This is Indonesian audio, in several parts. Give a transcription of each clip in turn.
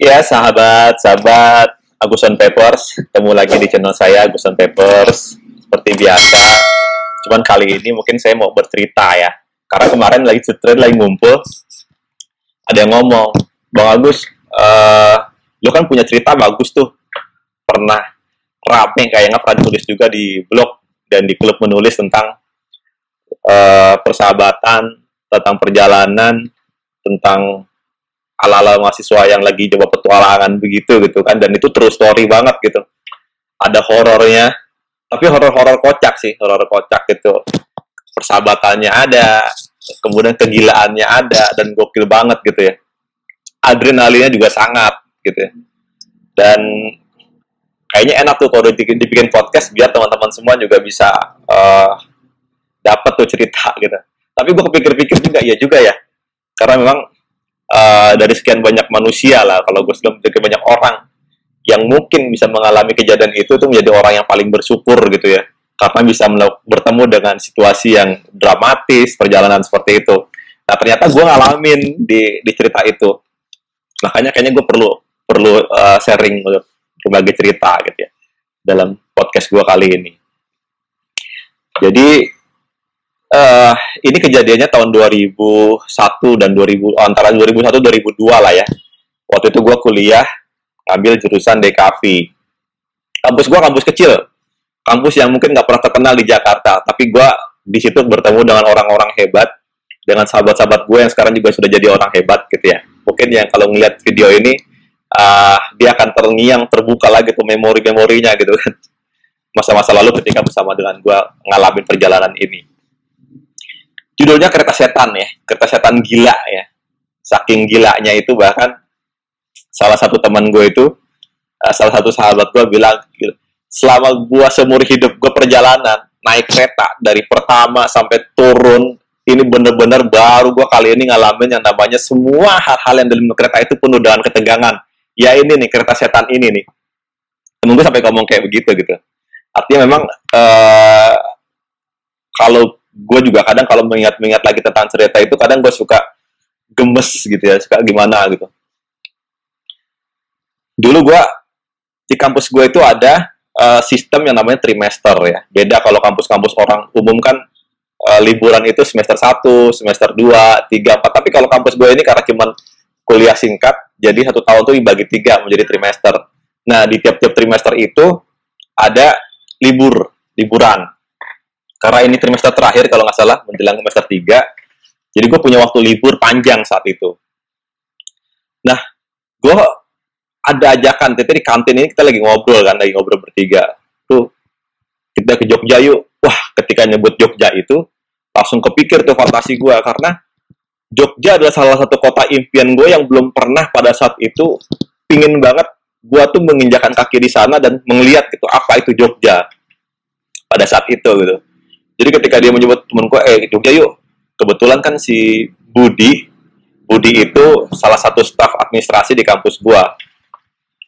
Ya sahabat, sahabat. Agusan Papers, ketemu lagi di channel saya Agusan Papers. Seperti biasa. Cuman kali ini mungkin saya mau bercerita ya, karena kemarin lagi cerita lagi ngumpul, ada yang ngomong, Bang Agus, uh, lu kan punya cerita bagus tuh, pernah rame kayaknya pernah ditulis juga di blog dan di klub menulis tentang uh, persahabatan, tentang perjalanan, tentang ala-ala mahasiswa yang lagi coba petualangan begitu gitu kan. Dan itu terus story banget gitu. Ada horornya. Tapi horor-horor kocak sih horor kocak gitu. Persahabatannya ada kemudian kegilaannya ada dan gokil banget gitu ya. Adrenalinnya juga sangat gitu ya. Dan kayaknya enak tuh kalau dibikin podcast biar teman-teman semua juga bisa uh, dapat tuh cerita gitu. Tapi gue kepikir-pikir juga ya juga ya. Karena memang uh, dari sekian banyak manusia lah. Kalau gue sudah menjadi banyak orang yang mungkin bisa mengalami kejadian itu itu menjadi orang yang paling bersyukur gitu ya. Karena bisa bertemu dengan situasi yang dramatis perjalanan seperti itu. Nah ternyata gue ngalamin di di cerita itu. Makanya kayaknya gue perlu perlu uh, sharing berbagai cerita gitu ya dalam podcast gue kali ini. Jadi uh, ini kejadiannya tahun 2001 dan 2000 antara 2001 2002 lah ya. Waktu itu gue kuliah ambil jurusan DKV. Kampus gue kampus kecil, kampus yang mungkin nggak pernah terkenal di Jakarta, tapi gue di situ bertemu dengan orang-orang hebat, dengan sahabat-sahabat gue yang sekarang juga sudah jadi orang hebat gitu ya. Mungkin yang kalau ngeliat video ini, uh, dia akan terngiang, terbuka lagi tuh memori-memorinya gitu kan. Masa-masa lalu ketika bersama dengan gue ngalamin perjalanan ini judulnya kereta setan ya kereta setan gila ya. Saking gilanya itu bahkan salah satu teman gue itu uh, salah satu sahabat gue bilang selama gue seumur hidup gue perjalanan naik kereta dari pertama sampai turun ini bener-bener baru gue kali ini ngalamin yang namanya semua hal-hal yang dalam kereta itu penuh dengan ketegangan. Ya ini nih kereta setan ini nih. Temen gue sampai ngomong kayak begitu gitu. Artinya memang uh, kalau gue juga kadang kalau mengingat-ingat lagi tentang cerita itu kadang gue suka gemes gitu ya suka gimana gitu. Dulu gue di kampus gue itu ada uh, sistem yang namanya trimester ya. Beda kalau kampus-kampus orang umum kan uh, liburan itu semester 1, semester 2, 3, 4 tapi kalau kampus gue ini karena cuman kuliah singkat jadi satu tahun tuh dibagi tiga menjadi trimester. Nah di tiap-tiap trimester itu ada libur liburan karena ini trimester terakhir kalau nggak salah menjelang semester 3 jadi gue punya waktu libur panjang saat itu. Nah gue ada ajakan tapi di kantin ini kita lagi ngobrol kan lagi ngobrol bertiga. Tuh kita ke Jogja yuk. Wah ketika nyebut Jogja itu langsung kepikir tuh fantasi gue karena Jogja adalah salah satu kota impian gue yang belum pernah pada saat itu pingin banget gue tuh menginjakan kaki di sana dan melihat gitu apa itu Jogja pada saat itu gitu jadi ketika dia menyebut temenku, eh Jogja yuk. Kebetulan kan si Budi, Budi itu salah satu staf administrasi di kampus gua.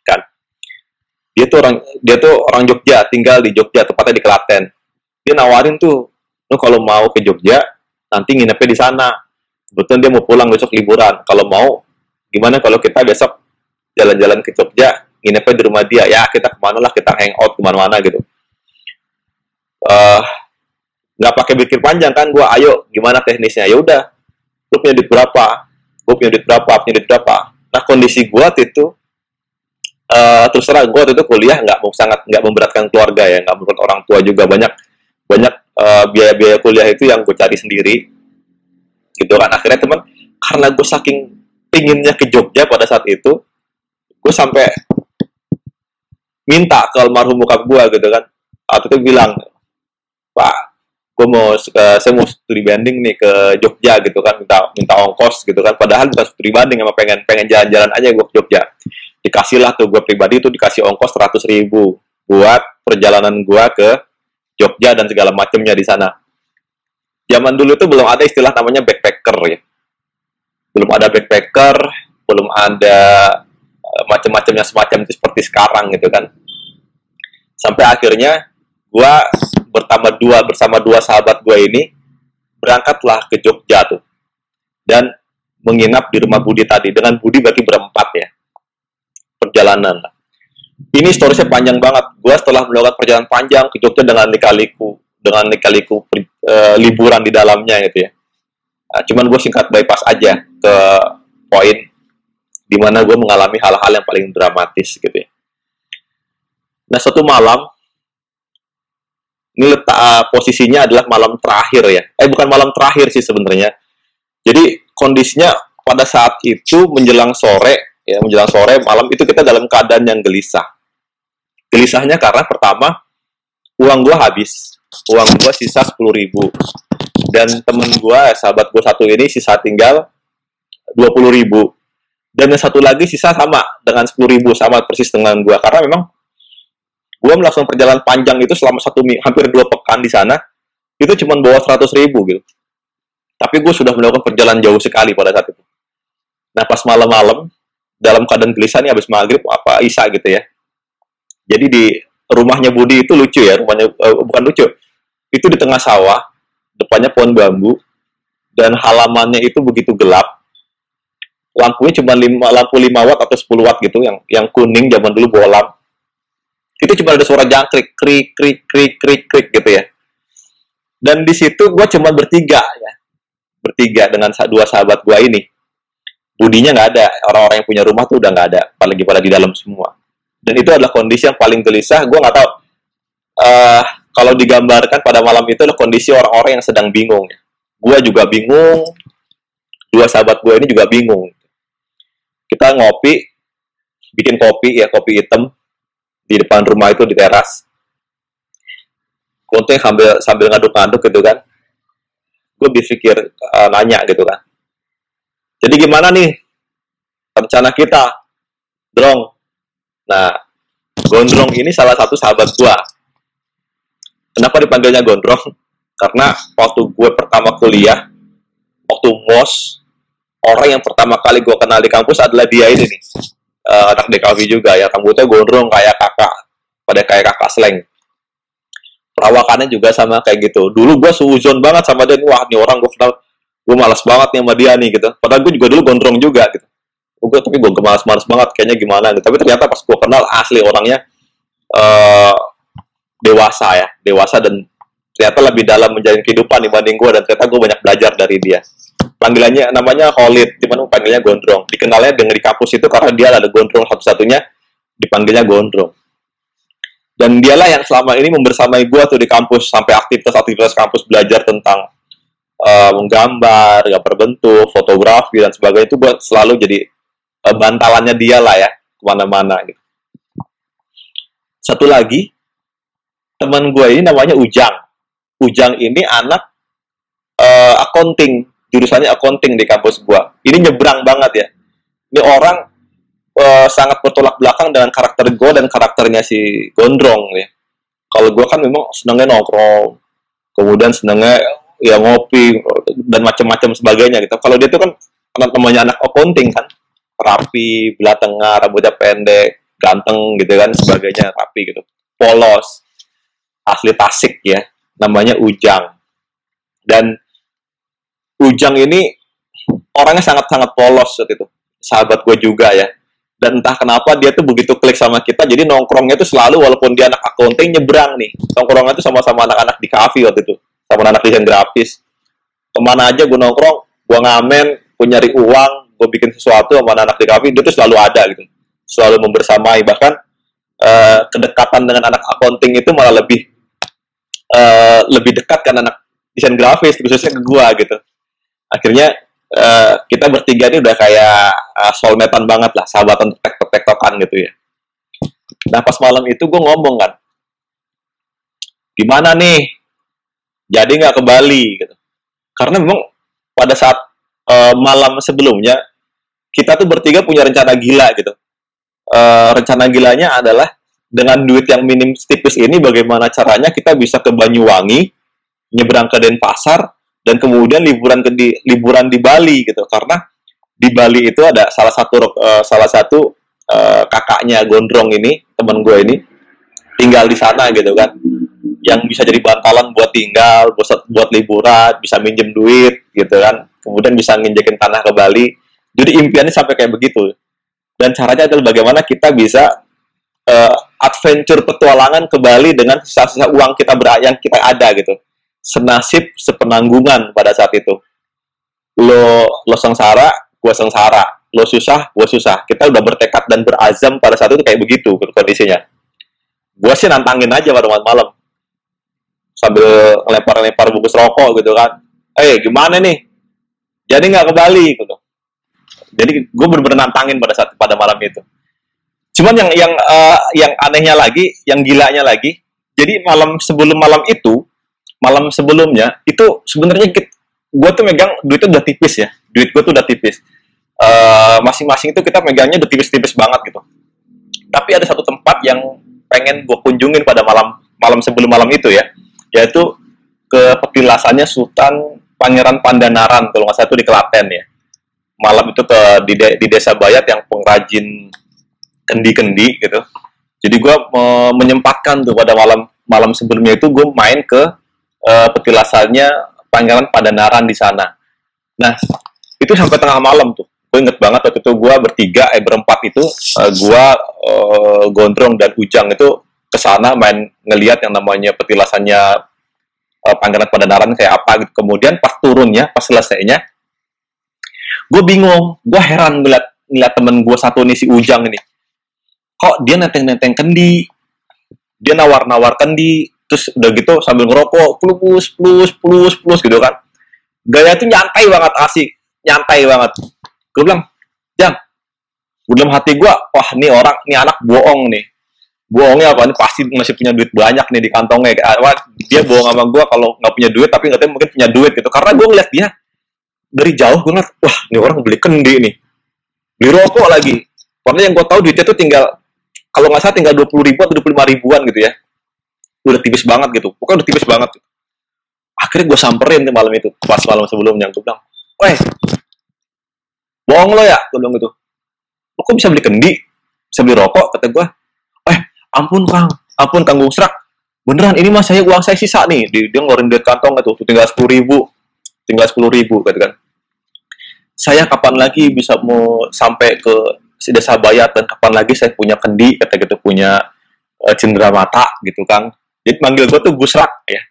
Kan. Dia tuh orang dia tuh orang Jogja, tinggal di Jogja, tepatnya di Klaten. Dia nawarin tuh, lu kalau mau ke Jogja, nanti nginepnya di sana. Kebetulan dia mau pulang besok liburan. Kalau mau, gimana kalau kita besok jalan-jalan ke Jogja, nginepnya di rumah dia. Ya, kita ke mana lah, kita hangout ke mana-mana gitu. Uh, nggak pakai pikir panjang kan gue ayo gimana teknisnya? Ya udah lu punya duit berapa? Gue punya duit berapa? Punya duit berapa? Nah kondisi gue itu uh, terus terang gue itu kuliah nggak mau sangat nggak memberatkan keluarga ya nggak memberatkan orang tua juga. Banyak banyak uh, biaya-biaya kuliah itu yang gue cari sendiri. Gitu kan. Akhirnya teman karena gue saking pinginnya ke Jogja pada saat itu gue sampai minta ke almarhum bokap gue gitu kan. Atau itu bilang pak gue mau uh, saya mau studi banding nih ke Jogja gitu kan minta minta ongkos gitu kan. Padahal bukan studi banding emang pengen pengen jalan-jalan aja gue ke Jogja. Dikasih lah tuh gue pribadi itu dikasih ongkos seratus ribu buat perjalanan gue ke Jogja dan segala macamnya di sana. Zaman dulu itu belum ada istilah namanya backpacker ya. Belum ada backpacker belum ada uh, macam-macamnya semacam itu seperti sekarang gitu kan. Sampai akhirnya gue bertambah dua bersama dua sahabat gue ini berangkatlah ke Jogja tuh dan menginap di rumah Budi tadi dengan Budi berarti berempat ya perjalanan. Ini storiesnya panjang banget. Gue setelah melakukan perjalanan panjang ke Jogja dengan likaliku, dengan likaliku uh, liburan di dalamnya gitu ya. Nah, cuman gue singkat bypass aja ke poin di mana gue mengalami hal-hal yang paling dramatis gitu ya. Nah suatu malam ini letak uh, posisinya adalah malam terakhir ya. Eh bukan malam terakhir sih sebenarnya. Jadi kondisinya pada saat itu menjelang sore ya menjelang sore malam itu kita dalam keadaan yang gelisah. Gelisahnya karena pertama uang gua habis. Uang gua sisa sepuluh ribu. Dan temen gua, sahabat gua satu ini sisa tinggal dua puluh ribu. Dan yang satu lagi sisa sama dengan sepuluh ribu sama persis dengan gua karena memang gue melakukan perjalanan panjang itu selama satu hampir dua pekan di sana itu cuma bawa seratus ribu gitu. Tapi gue sudah melakukan perjalanan jauh sekali pada saat itu. Nah pas malam-malam dalam keadaan gelisah nih habis maghrib apa isa gitu ya. Jadi di rumahnya Budi itu lucu ya rumahnya uh, bukan lucu. Itu di tengah sawah depannya pohon bambu dan halamannya itu begitu gelap. Lampunya cuma lima, lampu 5 watt atau 10 watt gitu yang yang kuning zaman dulu bolam itu cuma ada suara jangkrik krik krik krik krik krik gitu ya. Dan di situ gue cuma bertiga ya. Bertiga dengan dua sahabat gue ini. Budinya nggak ada. Orang-orang yang punya rumah tuh udah nggak ada. Apalagi pada di dalam semua. Dan itu adalah kondisi yang paling gelisah. Gue nggak tahu uh, kalau digambarkan pada malam itu adalah kondisi orang-orang yang sedang bingung gue juga bingung. Dua sahabat gue ini juga bingung. Kita ngopi bikin kopi ya kopi hitam di depan rumah itu di teras. Kuntung sambil sambil ngaduk-ngaduk gitu kan. Gue berpikir uh, nanya gitu kan. Jadi gimana nih rencana kita? Drong. Nah Gondrong ini salah satu sahabat gue kenapa dipanggilnya Gondrong? Karena waktu gue pertama kuliah waktu mos orang yang pertama kali gue kenal di kampus adalah dia ini nih uh, anak DKV juga ya. Rambutnya gondrong kayak kakak. Pada kayak kakak slang perawakannya juga sama kayak gitu. Dulu gue suuzon banget sama dia wah nih orang gue kenal. Gue malas banget nih sama dia nih gitu. Padahal gue juga dulu gondrong juga gitu. Gue tapi gue malas-malas banget kayaknya gimana gitu. Tapi ternyata pas gue kenal asli orangnya uh, dewasa ya. Dewasa dan ternyata lebih dalam menjalin kehidupan dibanding gue dan ternyata gue banyak belajar dari dia panggilannya namanya Khalid, cuman panggilnya Gondrong. Dikenalnya dengan di kampus itu karena dia adalah Gondrong satu-satunya dipanggilnya Gondrong. Dan dialah yang selama ini membersamai gue tuh di kampus sampai aktivitas-aktivitas kampus belajar tentang uh, menggambar, gambar bentuk, fotografi dan sebagainya itu buat selalu jadi uh, bantalannya dia lah ya ke mana-mana gitu. Satu lagi teman gue ini namanya Ujang. Ujang ini anak uh, accounting jurusannya accounting di kampus gua. Ini nyebrang banget ya. Ini orang uh, sangat bertolak belakang dengan karakter gua dan karakternya si Gondrong ya. Kalau gua kan memang senangnya nongkrong, kemudian senangnya ya ngopi dan macam-macam sebagainya gitu. Kalau dia tuh kan namanya anak accounting kan, rapi, belah tengah, rambutnya pendek, ganteng gitu kan, sebagainya rapi gitu. Polos, asli Tasik ya, namanya Ujang. Dan Ujang ini orangnya sangat-sangat polos waktu itu. Sahabat gue juga ya. Dan entah kenapa dia tuh begitu klik sama kita, jadi nongkrongnya tuh selalu walaupun dia anak accounting nyebrang nih. Nongkrongnya tuh sama-sama anak-anak di kafe waktu itu. Sama anak desain grafis. Ke mana aja gue nongkrong, gue ngamen, gue nyari uang, gue bikin sesuatu sama anak, -anak di kafe, dia tuh selalu ada gitu. Selalu membersamai. Bahkan uh, kedekatan dengan anak accounting itu malah lebih uh, lebih dekat kan anak desain grafis, khususnya ke gue gitu akhirnya uh, kita bertiga ini udah kayak uh, soulmatean banget lah, sahabatan tek-tek-tektokan gitu ya. Nah pas malam itu gue ngomong kan, gimana nih, jadi nggak ke Bali gitu. Karena memang pada saat uh, malam sebelumnya kita tuh bertiga punya rencana gila gitu. Uh, rencana gilanya adalah dengan duit yang minim tipis ini bagaimana caranya kita bisa ke Banyuwangi, nyebrang ke Denpasar, dan kemudian liburan ke di liburan di Bali gitu. Karena di Bali itu ada salah satu uh, salah satu uh, kakaknya Gondrong ini teman gue ini tinggal di sana gitu kan. Yang bisa jadi bantalan buat tinggal buat buat liburan bisa minjem duit gitu kan. Kemudian bisa nginjekin tanah ke Bali. Jadi impiannya sampai kayak begitu. Dan caranya adalah bagaimana kita bisa uh, adventure petualangan ke Bali dengan sisa-sisa uang kita ber yang kita ada gitu senasib sepenanggungan pada saat itu. Lo lo sengsara gue sengsara. Lo susah gue susah. Kita udah bertekad dan berazam pada saat itu kayak begitu kondisinya. Gue sih nantangin aja pada malam-malam. Sambil lempar-lempar bungkus rokok gitu kan. Eh gimana nih? Jadi nggak ke Bali gitu. Jadi gue bener-bener nantangin pada saat pada malam itu. Cuman yang yang uh, yang anehnya lagi yang gilanya lagi jadi malam sebelum malam itu malam sebelumnya itu sebenarnya gue tuh megang duitnya udah tipis ya. Duit gue tuh udah tipis. Uh, masing-masing itu kita megangnya udah tipis-tipis banget gitu. Tapi ada satu tempat yang pengen gue kunjungin pada malam malam sebelum malam itu ya. Yaitu ke petilasannya Sultan Pangeran Pandanaran kalau nggak salah itu di Klaten ya. Malam itu ke di, de, di desa Bayat yang pengrajin kendi-kendi gitu. Jadi gue me menyempatkan tuh pada malam malam sebelumnya itu gue main ke uh, petilasannya Pangeran Padanaran di sana. Nah, itu sampai tengah malam tuh. Gue inget banget waktu itu gue bertiga, eh berempat itu, uh, gue uh, Gondrong dan Ujang itu ke sana main ngeliat yang namanya petilasannya uh, Pangeran Padanaran kayak apa gitu. Kemudian pas turunnya, pas selesainya, gue bingung, gue heran ngeliat ngeliat temen gue satu nih si Ujang ini. Kok dia nenteng-nenteng kendi, dia nawar-nawar kendi, terus udah gitu sambil ngerokok plus plus plus plus gitu kan. Gaya tuh nyantai banget asik. Nyantai banget. Gue bilang jang gue dalam hati gue wah ini orang ini anak bohong nih. Bohongnya apa? Ini pasti masih punya duit banyak nih di kantongnya. Wah, dia bohong sama gue kalau nggak punya duit tapi nggak mungkin punya duit gitu. Karena gue ngeliat dia dari jauh gue ngeliat wah ini orang beli kendi nih. Beli rokok lagi. Karena yang gue tahu duitnya tuh tinggal kalau nggak salah tinggal dua puluh ribu atau dua puluh lima ribuan gitu ya udah tipis banget gitu. Pokoknya udah tipis banget gitu. akhirnya gue samperin tuh malam itu. Pas malam sebelumnya gue bilang weh bohong lo ya? Gue bilang gitu. Lo kok bisa beli kendi? Bisa beli rokok? kata gue eh ampun kang. Ampun kang Gungsrak beneran ini mas saya uang saya sisa nih. Dia, dia ngeluarin duit kantong itu tinggal sepuluh ribu. Tinggal sepuluh ribu gitu kan. Saya kapan lagi bisa mau sampai ke desa Bayat dan kapan lagi saya punya kendi? kata gitu. Punya uh, cendera mata gitu kan jadi manggil gue tuh Gusrak ya.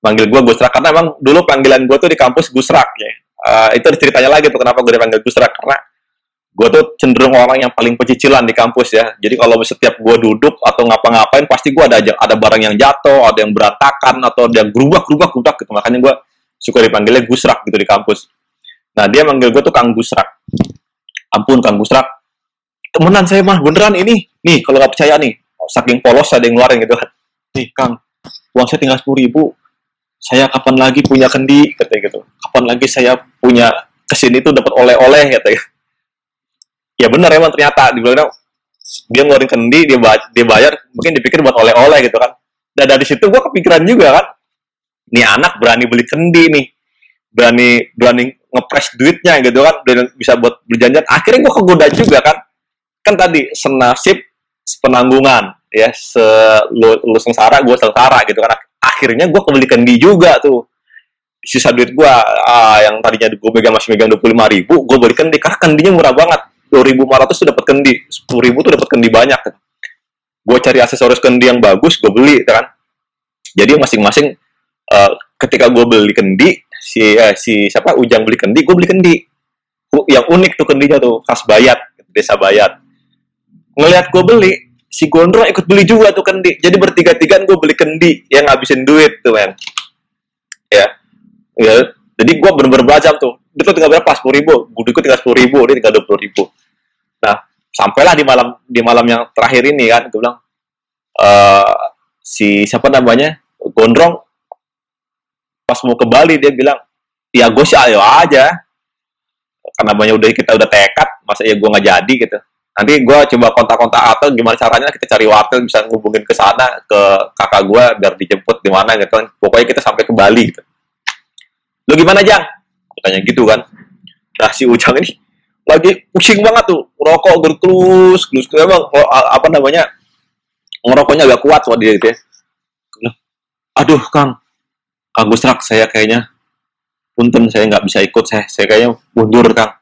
Manggil gue Gusrak karena emang dulu panggilan gue tuh di kampus Gusrak ya. Uh, itu ceritanya lagi tuh kenapa gue dipanggil Gusrak karena gue tuh cenderung orang yang paling pecicilan di kampus ya. Jadi kalau setiap gue duduk atau ngapa-ngapain pasti gue ada aja ada barang yang jatuh, ada yang berantakan atau ada yang gerubak gerubak gerubak gitu. Makanya gue suka dipanggilnya Gusrak gitu di kampus. Nah dia manggil gue tuh Kang Gusrak. Ampun Kang Gusrak. Temenan saya mah beneran ini. Nih kalau nggak percaya nih, saking polos ada yang ngeluarin gitu kan nih Kang, uang saya tinggal sepuluh ribu, saya kapan lagi punya kendi, katanya gitu. Kapan lagi saya punya ke sini tuh dapat oleh-oleh, katanya. Ya benar emang ternyata, dibilang dia ngeluarin kendi, dia, bayar, dia bayar, mungkin dipikir buat oleh-oleh gitu kan. Dan dari situ gue kepikiran juga kan, nih anak berani beli kendi nih, berani berani ngepres duitnya gitu kan, dan bisa buat beli janjian. Akhirnya gue kegoda juga kan, kan tadi senasib penanggungan ya se lu, lu sengsara gue sengsara gitu. Kan akhirnya gue kebeli kendi juga tuh. Sisa duit gue uh, yang tadinya gue megang masih megang dua puluh lima ribu gue beli kendi karena kendinya murah banget. dua ribu lima ratus tuh dapat kendi. sepuluh ribu tuh dapat kendi banyak. Gue cari aksesoris kendi yang bagus gue beli gitu kan. Jadi masing-masing uh, ketika gue beli kendi si eh, si siapa ujang beli kendi gue beli kendi. Yang unik tuh kendinya tuh khas bayat desa bayat. Ngelihat gue beli si Gondrong ikut beli juga tuh kendi. Jadi bertiga-tigaan gue beli kendi yang ngabisin duit tuh men. Ya, ya. Jadi gue bener-bener belajar tuh. Dia tuh tinggal berapa? Sepuluh ribu. Gue ikut tinggal sepuluh ribu. Dia tinggal dua puluh ribu. Nah, sampailah di malam di malam yang terakhir ini kan, gue bilang uh, si siapa namanya Gondrong pas mau ke Bali dia bilang, ya gue sih ayo aja. Karena banyak udah kita udah tekad, masa ya gue nggak jadi gitu nanti gue coba kontak-kontak atau gimana caranya kita cari waktu bisa ngubungin ke sana ke kakak gue biar dijemput di mana gitu kan. Pokoknya kita sampai ke Bali gitu. Lo gimana Jang? Tanya gitu kan. Nah si Ujang ini lagi pusing banget tuh rokok gerklus glus emang oh, apa namanya ngerokoknya agak kuat soal dia gitu ya. Aduh Kang Kang Gusrak saya kayaknya punten saya nggak bisa ikut saya saya kayaknya mundur Kang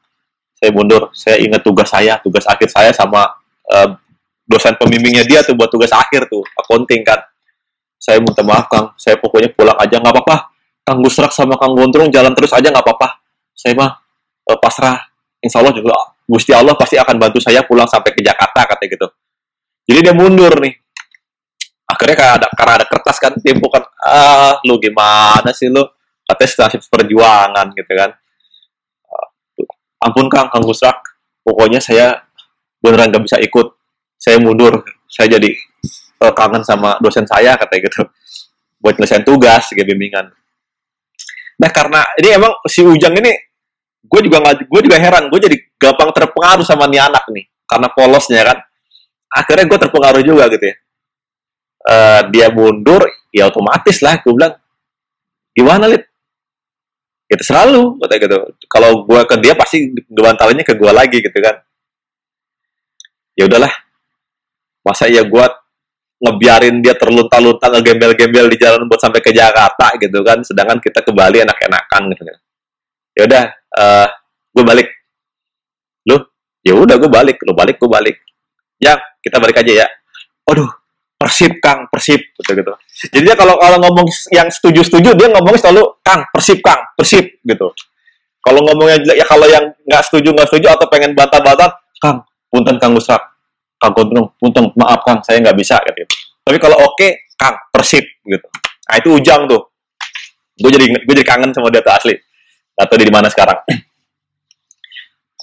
saya mundur. Saya ingat tugas saya tugas akhir saya sama uh, dosen pembimbingnya dia tuh buat tugas akhir tuh accounting kan. Saya minta maaf kang. Saya pokoknya pulang aja nggak apa-apa. Kang Gusrak sama kang Gondrong jalan terus aja nggak apa-apa. Saya mah uh, pasrah. Insya Allah juga Gusti Allah pasti akan bantu saya pulang sampai ke Jakarta katanya gitu. Jadi dia mundur nih. Akhirnya kayak ada karena ada kertas kan tempo kan ah lu gimana sih lu? Katanya nasib perjuangan gitu kan ampun kang kang Gusrak. Pokoknya saya beneran gak bisa ikut. Saya mundur. Saya jadi uh, kangen sama dosen saya katanya gitu. Buat nyelesain tugas kayak bimbingan. Nah karena ini emang si Ujang ini gue juga nggak gue juga heran. Gue jadi gampang terpengaruh sama nih anak nih. Karena polosnya kan. Akhirnya gue terpengaruh juga gitu ya. Uh, dia mundur ya otomatis lah gue bilang gimana lid itu selalu. Kata gitu. Kalau gue ke dia pasti bantalannya ke gue lagi gitu kan. Ya udahlah. Masa ya gue ngebiarin dia terlunta-lunta ngegembel-gembel di jalan buat sampai ke Jakarta gitu kan. Sedangkan kita ke Bali enak-enakan gitu kan. Ya udah uh, eh, gue balik. Lu? Ya udah gue balik. Lu balik gue balik. Ya kita balik aja ya. Aduh Persib Kang, Persib gitu gitu. Jadi dia kalau kalau ngomong yang setuju setuju dia ngomongnya selalu Kang, Persib Kang, Persib gitu. Kalau ngomongnya ya kalau yang nggak setuju nggak setuju atau pengen bantah-bantah, Kang, punten Kang Gusrak, Kang Gondrong, punten maaf Kang, saya nggak bisa gitu. Tapi kalau oke, okay, Kang, Persib gitu. Nah itu ujang tuh. Gue jadi gue jadi kangen sama dia tuh asli. Atau di mana sekarang.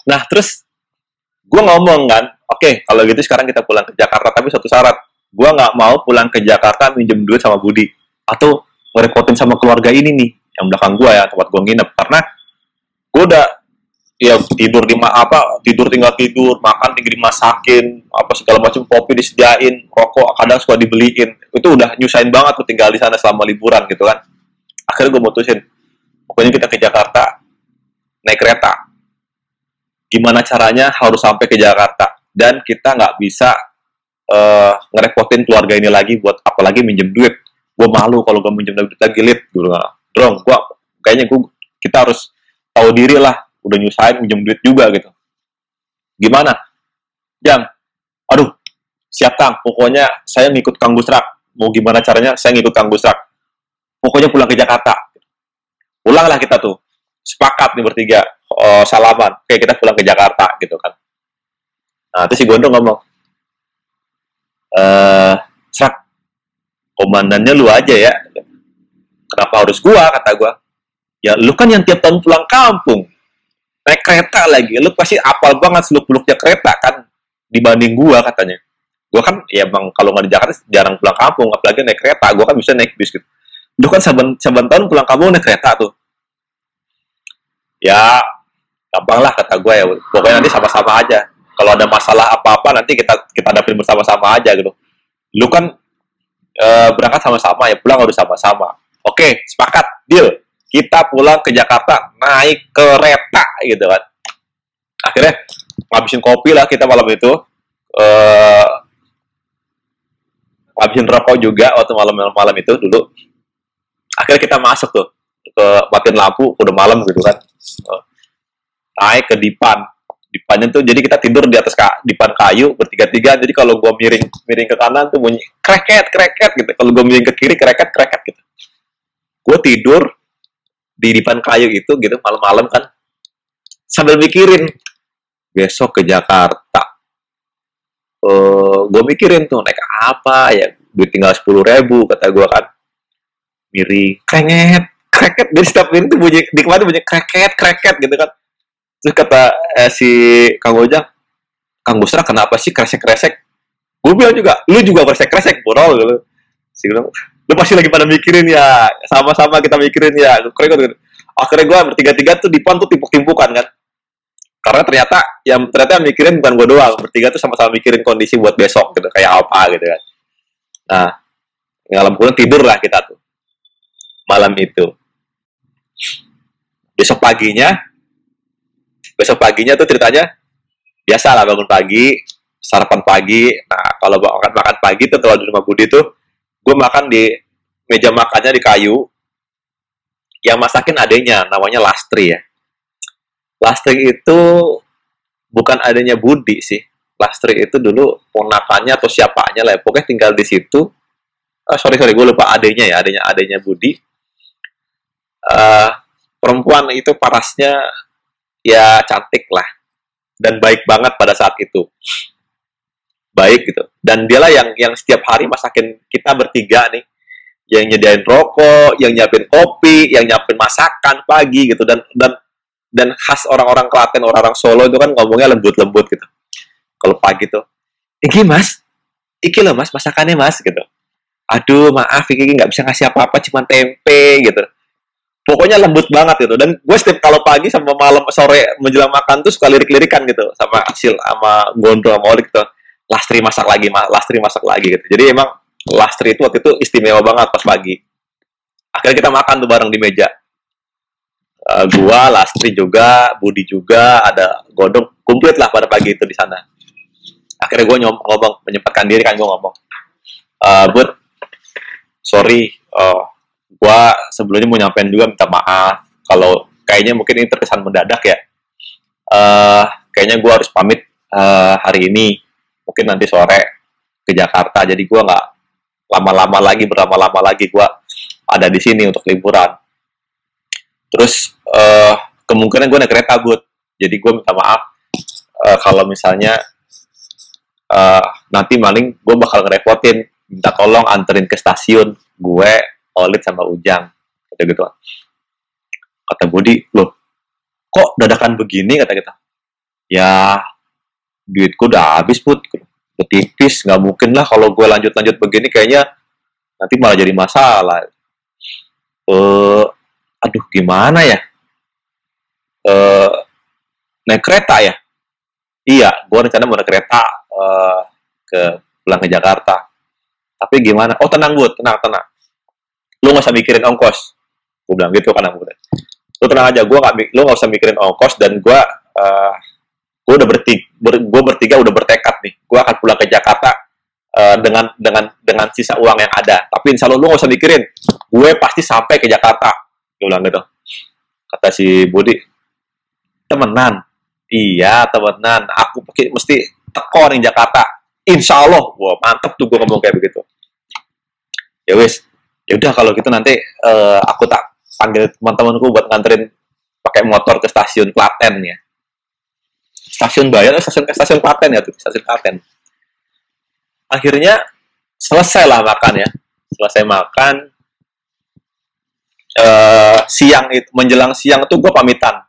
Nah terus gue ngomong kan, oke okay, kalau gitu sekarang kita pulang ke Jakarta tapi satu syarat gue nggak mau pulang ke Jakarta minjem duit sama Budi. Atau ngerepotin sama keluarga ini nih yang belakang gue ya tempat gue nginep. Karena gue udah ya tidur di ma apa tidur tinggal tidur makan tinggal dimasakin apa segala macam kopi disediain rokok kadang suka dibeliin. Itu udah nyusahin banget tuh tinggal di sana selama liburan gitu kan. Akhirnya gue mutusin pokoknya kita ke Jakarta naik kereta. Gimana caranya harus sampai ke Jakarta? Dan kita nggak bisa uh, ngerepotin keluarga ini lagi buat apalagi minjem duit. Gue malu kalau gue minjem duit lagi lip. Gitu drong gue kayaknya gue kita harus tahu diri lah. Udah nyusahin minjem duit juga gitu. Gimana? Jam aduh siap kang. Pokoknya saya ngikut kang Gusrak mau gimana caranya saya ngikut kang Gusrak pokoknya pulang ke Jakarta. Pulanglah kita tuh. Sepakat nih bertiga oh, salaman. Kayak kita pulang ke Jakarta gitu kan. Nah terus si Gondong ngomong eh sak komandannya lu aja ya. Kenapa harus gua kata gua? Ya lu kan yang tiap tahun pulang kampung. Naik kereta lagi. Lu pasti apal banget seluk beluknya kereta kan? Dibanding gua katanya. Gua kan ya bang kalau nggak di Jakarta jarang pulang kampung apalagi naik kereta. Gua kan bisa naik bis gitu. Lu kan saban saban tahun pulang kampung naik kereta tuh. Ya gampang lah kata gue ya. Pokoknya nanti sama-sama aja kalau ada masalah apa-apa nanti kita kita hadapin bersama-sama aja gitu. Lu kan e, berangkat sama-sama ya pulang harus sama-sama. Oke sepakat deal. Kita pulang ke Jakarta naik kereta gitu kan. Akhirnya ngabisin kopi lah kita malam itu. E, ngabisin rokok juga waktu malam-malam itu dulu. Akhirnya kita masuk tuh ke matiin lampu udah malam gitu kan. Eh, naik ke Dipan dipannya tuh jadi kita tidur di atas ka, dipan kayu bertiga-tiga. Jadi kalau gue miring miring ke kanan tuh bunyi kreket kreket gitu. Kalau gue miring ke kiri kreket kreket gitu. Gue tidur di dipan kayu itu gitu malam-malam kan. Sambil mikirin besok ke Jakarta. Uh, gue mikirin tuh naik apa ya? Duit tinggal sepuluh ribu kata gue kan. Miring kreket kreket. Jadi setiap ini tuh bunyi di ke mana bunyi kreket kreket gitu kan terus kata eh, si Kang Ojak Kang Busra kenapa sih kresek-kresek? Gue bilang juga lu juga kresek-kresek borol gitu. Si bilang lu pasti lagi pada mikirin ya sama-sama kita mikirin ya. Keren akhirnya gue bertiga-tiga tuh di pon tuh timpuk-timpukan kan. Karena ternyata yang ternyata yang mikirin bukan gue doang. Bertiga tuh sama-sama mikirin kondisi buat besok gitu kayak apa gitu kan. Nah malam pulang tidur lah kita tuh. Malam itu. Besok paginya besok paginya tuh ceritanya biasa lah bangun pagi sarapan pagi. Nah kalau makan makan pagi tuh kalau di rumah Budi tuh gue makan di meja makannya di kayu. Yang masakin adanya namanya Lastri ya. Lastri itu bukan adanya Budi sih. Lastri itu dulu ponakannya atau siapanya lah pokoknya tinggal di situ. Uh, sorry sorry gue lupa adanya ya adanya adanya Budi. Uh, perempuan itu parasnya ya cantik lah. Dan baik banget pada saat itu. Baik gitu. Dan dialah yang yang setiap hari masakin kita bertiga nih. Yang nyediain rokok yang nyiapin kopi yang nyiapin masakan pagi gitu. Dan dan dan khas orang-orang Klaten orang-orang Solo itu kan ngomongnya lembut-lembut gitu. Kalau pagi tuh iki mas. Iki loh mas masakannya mas gitu. Aduh maaf iki nggak bisa ngasih apa-apa cuma tempe gitu pokoknya lembut banget gitu. Dan gue setiap kalau pagi sama malam sore menjelang makan tuh suka lirik-lirikan gitu. Sama hasil sama Gondro sama Olik gitu Lastri masak lagi ma. Lastri masak lagi gitu. Jadi emang Lastri itu waktu itu istimewa banget pas pagi. Akhirnya kita makan tuh bareng di meja. Uh, gua Lastri juga Budi juga ada Gondong komplit lah pada pagi itu di sana. Akhirnya gue ngomong menyempatkan diri kan gue ngomong. Uh, but sorry uh, gue sebelumnya mau nyampein juga minta maaf. Kalau kayaknya mungkin ini terkesan mendadak ya. Uh, kayaknya gue harus pamit uh, hari ini. Mungkin nanti sore ke Jakarta. Jadi gue nggak lama-lama lagi berlama-lama lagi gue ada di sini untuk liburan. Terus uh, kemungkinan gue naik kereta but jadi gue minta maaf. Uh, kalau misalnya uh, nanti maling gue bakal ngerepotin. Minta tolong anterin ke stasiun gue Olit sama Ujang kata gitu kata Budi loh kok dadakan begini? kata kita. Ya duitku udah habis put. Udah tipis nggak mungkin lah kalau gue lanjut-lanjut begini kayaknya nanti malah jadi masalah. Eh uh, aduh gimana ya? Eh naik kereta ya? Iya gue rencana mau naik kereta uh, ke pulang ke Jakarta. Tapi gimana? Oh tenang bud, tenang tenang. Lu nggak usah mikirin ongkos. Gue bilang gitu kan bud. Lu tenang aja, gue nggak, lu nggak usah mikirin ongkos dan gue, uh, gue udah bertiga, ber, gue bertiga udah bertekad nih. Gue akan pulang ke Jakarta uh, dengan dengan dengan sisa uang yang ada. Tapi insya Allah lu nggak usah mikirin, gue pasti sampai ke Jakarta. Gue bilang gitu. Kata si Budi, temenan. Iya temenan. Aku mesti teko nih Jakarta insya Allah wah mantep tuh gue ngomong kayak begitu ya wis ya udah kalau gitu nanti uh, aku tak panggil teman-temanku buat nganterin pakai motor ke stasiun Klaten ya. Stasiun Bayan stasiun stasiun Klaten ya tuh stasiun Klaten. Akhirnya selesai lah makan ya. Selesai makan uh, siang itu menjelang siang itu gue pamitan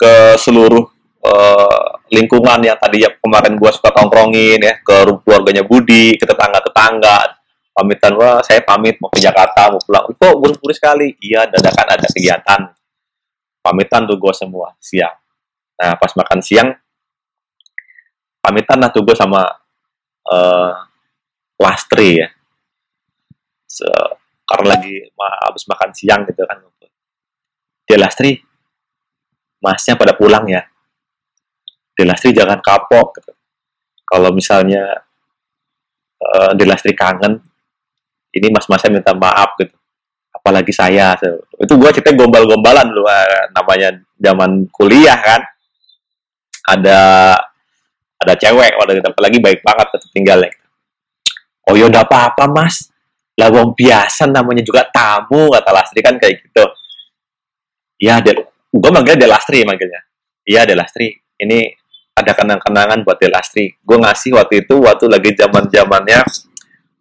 ke seluruh uh, lingkungan yang tadi ya kemarin gua suka tongkrongin ya ke keluarganya Budi ke tetangga tetangga pamitan gua saya pamit mau ke Jakarta mau pulang. Kok buru-buru sekali. Iya dadakan ada kegiatan. Pamitan tuh gua semua siang. Nah pas makan siang pamitan lah tuh gua sama uh, Lastri ya. So, karena lagi habis makan siang gitu kan. Dia Lastri masnya pada pulang ya. Delastri jangan kapok. Gitu. kalau misalnya uh, Delastri kangen ini mas-masnya minta maaf gitu. Apalagi saya. Itu gue cerita gombal-gombalan dulu uh, namanya zaman kuliah kan. Ada ada cewek kita apalagi baik banget tetap tinggalnya. Oh ya udah apa-apa mas. Lah wong biasa namanya juga tamu kata Lastri kan kayak gitu. Iya gue manggilnya Delastri manggilnya. Iya Delastri ini ada kenang-kenangan buat Delastri. Gue ngasih waktu itu waktu lagi zaman zamannya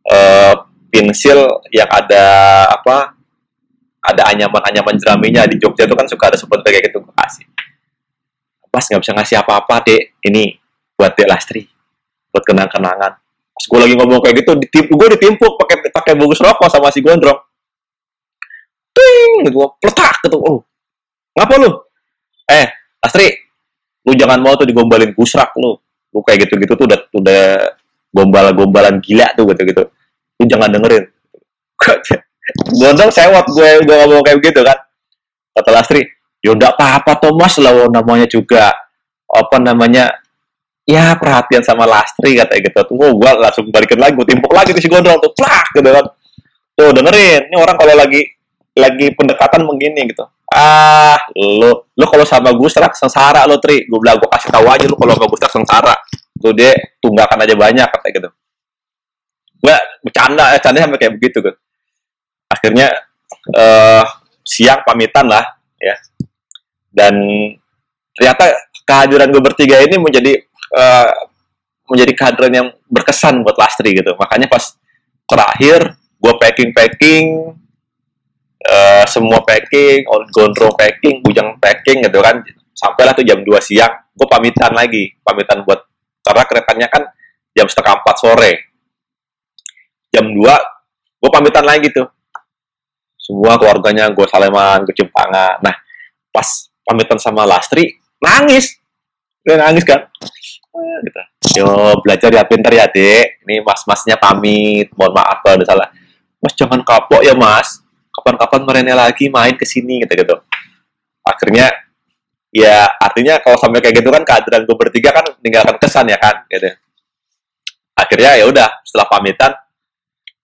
uh, pensil yang ada apa ada anyaman-anyaman jeraminya di Jogja itu kan suka ada seperti kayak gitu gue kasih. Pas nggak bisa ngasih apa-apa dek, ini buat Dek Lastri, buat kenang-kenangan. Pas gue lagi ngomong kayak gitu, ditimpuk, gue ditimpuk pakai pakai bungkus rokok sama si gondrong. Ting, gue peletak gitu. Oh, ngapa lu? Eh, Lastri, lu jangan mau tuh digombalin kusrak lu lu kayak gitu-gitu tuh udah udah gombal-gombalan gila tuh gitu-gitu lu jangan dengerin. Gondong sewot gue gue ngomong kayak gitu kan. Kata Lastri ya udah apa-apa Thomas lah namanya juga apa namanya ya perhatian sama Lastri kata gitu. Tuh oh, gue langsung balikin lagi gue timpuk lagi tuh si gondrong tuh plak gitu kan. Tuh dengerin ini orang kalau lagi lagi pendekatan begini gitu. Ah lo lo kalau sama gue serak sengsara lo tri. Gue bilang gue kasih tahu aja lo kalau sama gue serak sengsara. Tuh dia tunggakan aja banyak katanya gitu gue bercanda eh canda sampai kayak begitu gitu akhirnya uh, siang pamitan lah ya. Dan ternyata kehadiran gue bertiga ini menjadi uh, menjadi kehadiran yang berkesan buat Lastri gitu. Makanya pas terakhir gue packing packing uh, semua packing gondrong packing bujang packing gitu kan. Sampailah tuh jam 2 siang gue pamitan lagi pamitan buat karena keretanya kan jam setengah empat sore jam 2 gue pamitan lagi tuh. Semua keluarganya gue saleman gue cempangan nah pas pamitan sama Lastri nangis. Gue nangis kan? Eh, gitu. Yo belajar ya pinter ya dek ini mas-masnya pamit. Mohon maaf kalau ada salah. Mas jangan kapok ya mas. Kapan-kapan merenya lagi main ke sini gitu gitu. Akhirnya ya artinya kalau sampai kayak gitu kan kehadiran gue bertiga kan meninggalkan kesan ya kan? Gitu. Akhirnya ya udah setelah pamitan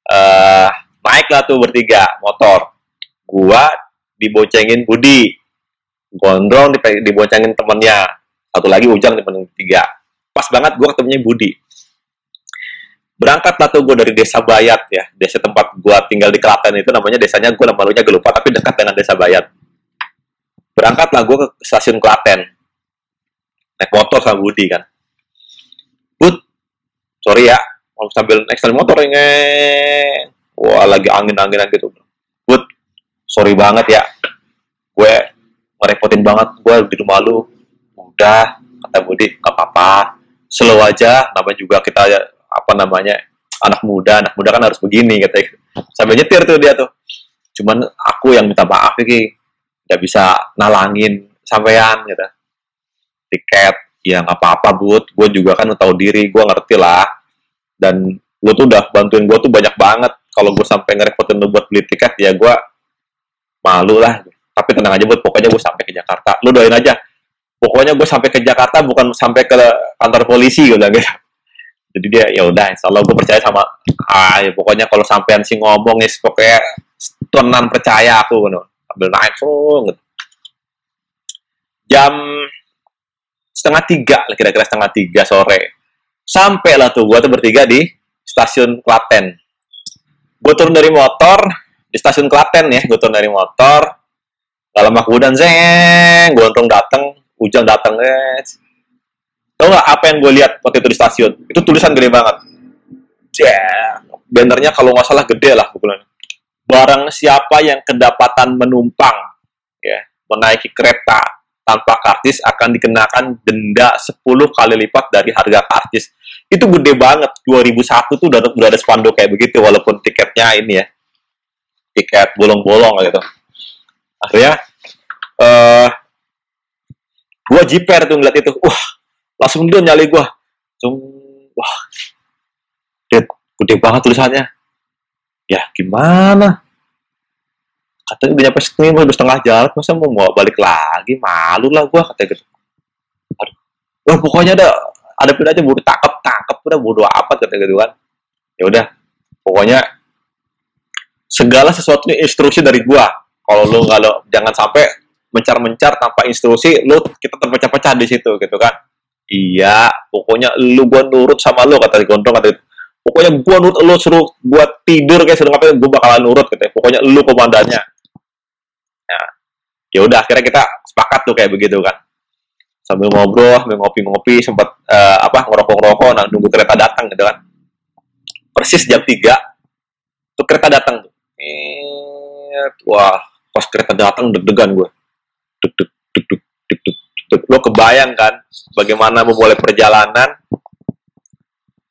uh, naiklah tuh bertiga motor. Gua diboncengin Budi. Gondrong diboncengin temennya. Satu lagi Ujang di tiga pas banget gua ketemunya Budi. Berangkat lah tuh gue dari desa Bayat ya. Desa tempat gue tinggal di Klaten itu namanya desanya gue namanya gue lupa tapi dekat dengan desa Bayat. Berangkat lah gue ke stasiun Klaten. Naik motor sama Budi kan. Bud sorry ya mau sambil stasiun motor ini wah lagi angin-anginan gitu. Bud sorry banget ya. Gue ngerepotin banget. Gue di rumah lu. Udah kata Budi gak apa-apa. Slow aja namanya juga kita apa namanya anak muda. Anak muda kan harus begini katanya sampai nyetir tuh dia tuh. Cuman aku yang minta maaf iki nggak bisa nalangin sampean gitu. Tiket ya nggak apa-apa bud gue juga kan tahu diri. Gue ngerti lah dan gue tuh udah bantuin gue tuh banyak banget. Kalau gue sampai ngerepotin lu buat beli tiket ya gue malu lah. Tapi tenang aja buat pokoknya gue sampai ke Jakarta. Lu doain aja. Pokoknya gue sampai ke Jakarta bukan sampai ke kantor polisi gitu gitu. Jadi dia ya udah insya gue percaya sama ah ya pokoknya kalau sampean sih ngomong ya pokoknya tenan percaya aku gitu. Ambil naik so gitu. jam setengah tiga kira-kira setengah tiga sore sampai lah tuh gue tuh bertiga di stasiun Klaten gue turun dari motor di stasiun Klaten ya gue turun dari motor dalam kemudian zeng gue datang hujan datang eh Tahu nggak apa yang gue lihat waktu itu di stasiun? Itu tulisan gede banget. Yeah. Bannernya kalau nggak salah gede lah pukulannya. Barang siapa yang kedapatan menumpang ya menaiki kereta tanpa kartis akan dikenakan denda 10 kali lipat dari harga kartis. Itu gede banget. 2001 tuh udah, udah ada spanduk kayak begitu walaupun tiketnya ini ya. Tiket bolong-bolong gitu. Akhirnya eh uh, gue jiper tuh ngeliat itu. Wah, langsung dia nyali gue langsung wah gede, gede banget tulisannya ya gimana katanya udah nyampe sini udah setengah jalan masa mau mau balik lagi malu lah gue katanya gitu aduh wah pokoknya ada ada pun aja bodoh tangkap tangkap udah bodoh apa katanya gitu kan. Ya udah pokoknya segala sesuatunya instruksi dari gua. Kalau lo kalau jangan sampai mencar-mencar tanpa instruksi lo kita terpecah-pecah di situ gitu kan. Iya pokoknya lu gua nurut sama lu kata gondrong kata pokoknya gua nurut lu suruh buat tidur kayak suruh ngapain gua bakalan nurut gitu pokoknya lu komandannya. Nah ya udah akhirnya kita sepakat tuh kayak begitu kan sambil ngobrol sambil ngopi-ngopi sempat uh, apa ngerokok-ngerokok nah nunggu kereta datang gitu kan. Persis jam 3 tuh kereta datang tuh. Wah pas kereta datang deg-degan gue deg deg deg deg deg deg lo kebayang kan bagaimana memulai perjalanan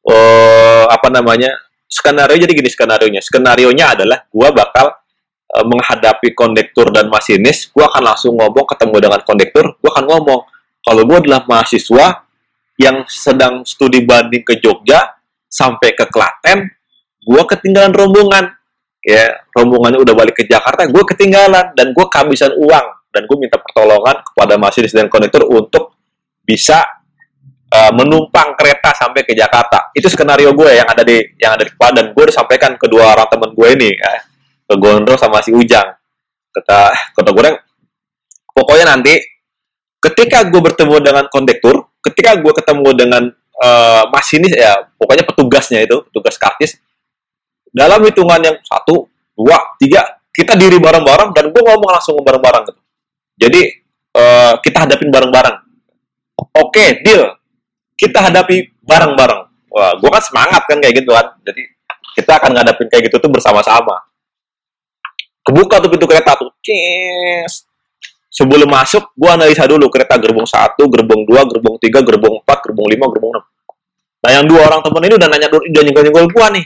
oh apa namanya skenario jadi gini skenario nya skenario nya adalah gua bakal uh, menghadapi kondektur dan masinis gua akan langsung ngomong ketemu dengan kondektur gua akan ngomong kalau gua adalah mahasiswa yang sedang studi banding ke Jogja sampai ke Klaten gua ketinggalan rombongan ya rombongannya udah balik ke Jakarta gue ketinggalan dan gue kehabisan uang dan gue minta pertolongan kepada masinis dan kondektur untuk bisa uh, menumpang kereta sampai ke Jakarta. Itu skenario gue yang ada di yang ada di kepala dan gue udah sampaikan kedua orang temen gue ini ya, ke Gondro sama si Ujang. kata kata gue pokoknya nanti ketika gue bertemu dengan kondektur ketika gue ketemu dengan uh, masinis ya pokoknya petugasnya itu petugas kartis dalam hitungan yang satu dua tiga kita diri bareng-bareng dan gue ngomong langsung bareng-bareng gitu. Jadi uh, kita hadapin bareng-bareng. Oke okay, deal. Kita hadapi bareng-bareng. Wah gue kan semangat kan kayak gitu kan. Jadi kita akan ngadapin kayak gitu tuh bersama-sama. Kebuka tuh pintu kereta tuh Cies. Sebelum masuk gua analisa dulu kereta gerbong satu gerbong dua gerbong tiga gerbong empat gerbong lima gerbong enam. Nah yang dua orang temen ini udah nanya dulu udah nyenggol nyenggol gua nih.